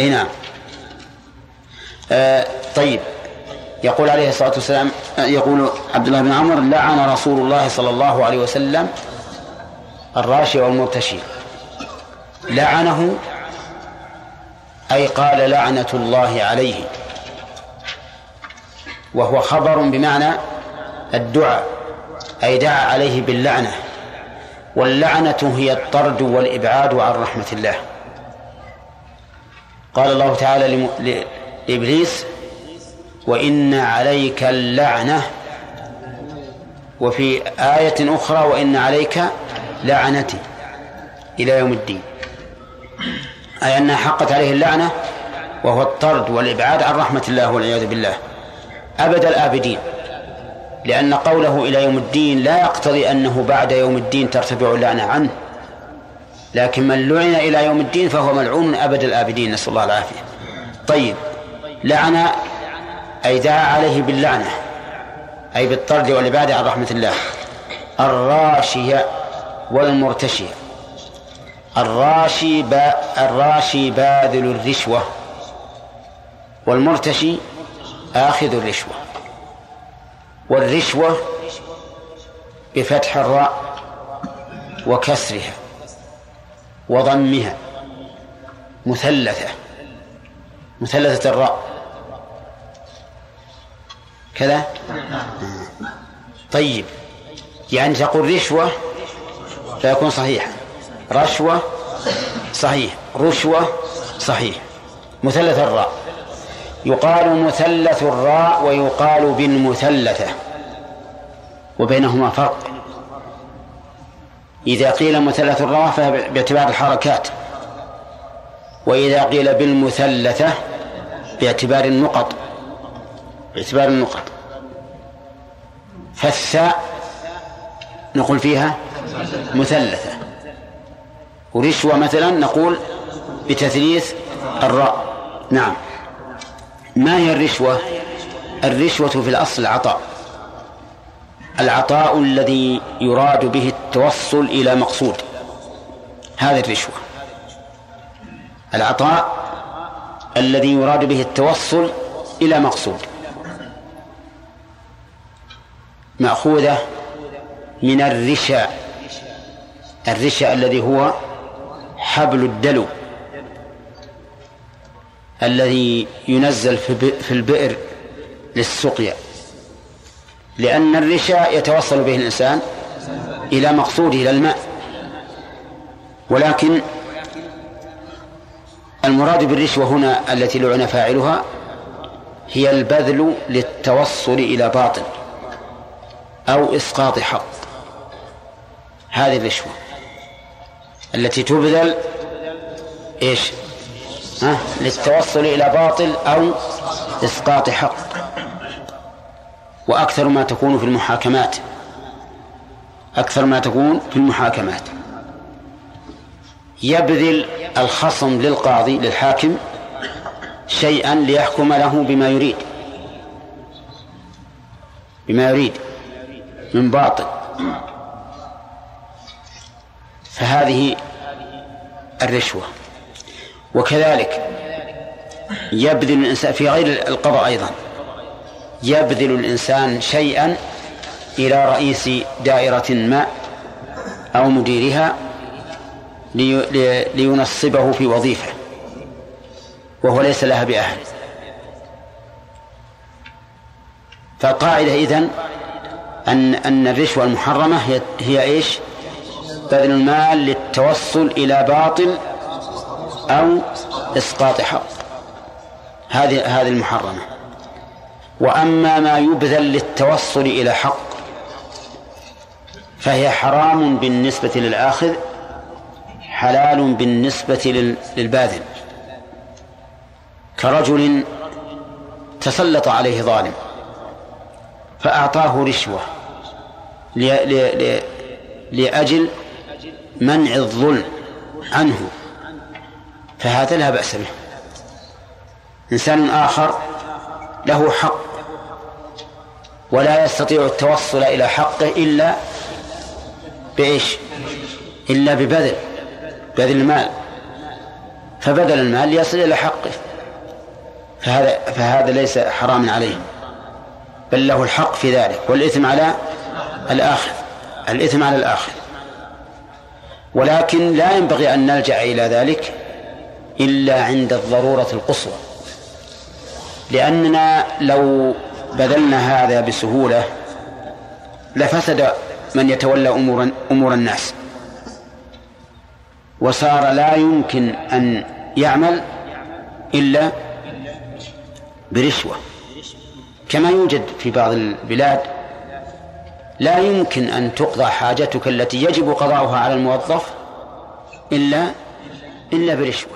إي نعم. آه طيب. يقول عليه الصلاة والسلام يقول عبد الله بن عمر لعن رسول الله صلى الله عليه وسلم الراشي والمرتشي لعنه أي قال لعنة الله عليه. وهو خبر بمعنى الدعاء أي دعا عليه باللعنة. واللعنة هي الطرد والإبعاد عن رحمة الله. قال الله تعالى لإبليس وإن عليك اللعنة. وفي آية أخرى وإن عليك لعنتي إلى يوم الدين. أي أنها حقت عليه اللعنة وهو الطرد والإبعاد عن رحمة الله والعياذ بالله. أبد الآبدين. لأن قوله إلى يوم الدين لا يقتضي أنه بعد يوم الدين ترتفع اللعنة عنه. لكن من لعن إلى يوم الدين فهو ملعون أبد الآبدين. نسأل الله العافية. طيب. لعن أي دعا عليه باللعنة. أي بالطرد والعبادة عن رحمة الله. الراشية والمرتشية. الراشي با الراشي باذل الرشوة والمرتشي آخذ الرشوة والرشوة بفتح الراء وكسرها وضمها مثلثة مثلثة الراء. كذا؟ طيب يعني تقول رشوة فيكون صحيحا. رشوة صحيح. رشوة صحيح. مثلث الراء. يقال مثلث الراء ويقال بالمثلثة. وبينهما فرق. إذا قيل مثلث الراء فهي باعتبار الحركات. وإذا قيل بالمثلثة باعتبار النقط. باعتبار النقط. فالثاء نقول فيها مثلثة. ورشوة مثلا نقول بتثليث الراء. نعم. ما هي الرشوة؟ الرشوة في الأصل العطاء العطاء الذي يراد به التوصل إلى مقصود. هذه الرشوة. العطاء الذي يراد به التوصل إلى مقصود. مأخوذة من الرشا. الرشا الذي هو حبل الدلو الذي ينزل في البئر للسقيا. لأن الرشا يتوصل به الإنسان إلى مقصوده إلى الماء. ولكن المراد بالرشوة هنا التي لعن فاعلها هي البذل للتوصل إلى باطل أو إسقاط حق. هذه الرشوة. التي تبذل إيش؟ ها؟ للتوصل إلى باطل أو إسقاط حق. وأكثر ما تكون في المحاكمات. أكثر ما تكون في المحاكمات. يبذل الخصم للقاضي للحاكم شيئا ليحكم له بما يريد. بما يريد. من باطل. فهذه الرشوة وكذلك يبذل الإنسان في غير القضاء أيضا يبذل الإنسان شيئا إلى رئيس دائرة ما أو مديرها لينصبه في وظيفة وهو ليس لها بأهل فالقاعدة إذن أن أن الرشوة المحرمة هي هي إيش؟ بذل المال للتوصل إلى باطل أو إسقاط حق. هذه هذه المحرمة. وأما ما يبذل للتوصل إلى حق فهي حرام بالنسبة للآخذ حلال بالنسبة للباذل. كرجل تسلط عليه ظالم فأعطاه رشوة لأجل منع الظلم عنه فهذا لا بأس به. إنسان آخر له حق ولا يستطيع التوصل إلى حقه إلا بإيش؟ إلا ببذل بذل المال. فبذل المال ليصل إلى حقه. فهذا فهذا ليس حراما عليه. بل له الحق في ذلك والإثم على الآخر الإثم على الآخر. ولكن لا ينبغي أن نلجأ إلى ذلك إلا عند الضرورة القصوى. لأننا لو بذلنا هذا بسهولة لفسد من يتولى أمور أمور الناس. وصار لا يمكن أن يعمل إلا برشوة. كما يوجد في بعض البلاد لا يمكن أن تقضى حاجتك التي يجب قضاؤها على الموظف إلا إلا برشوة.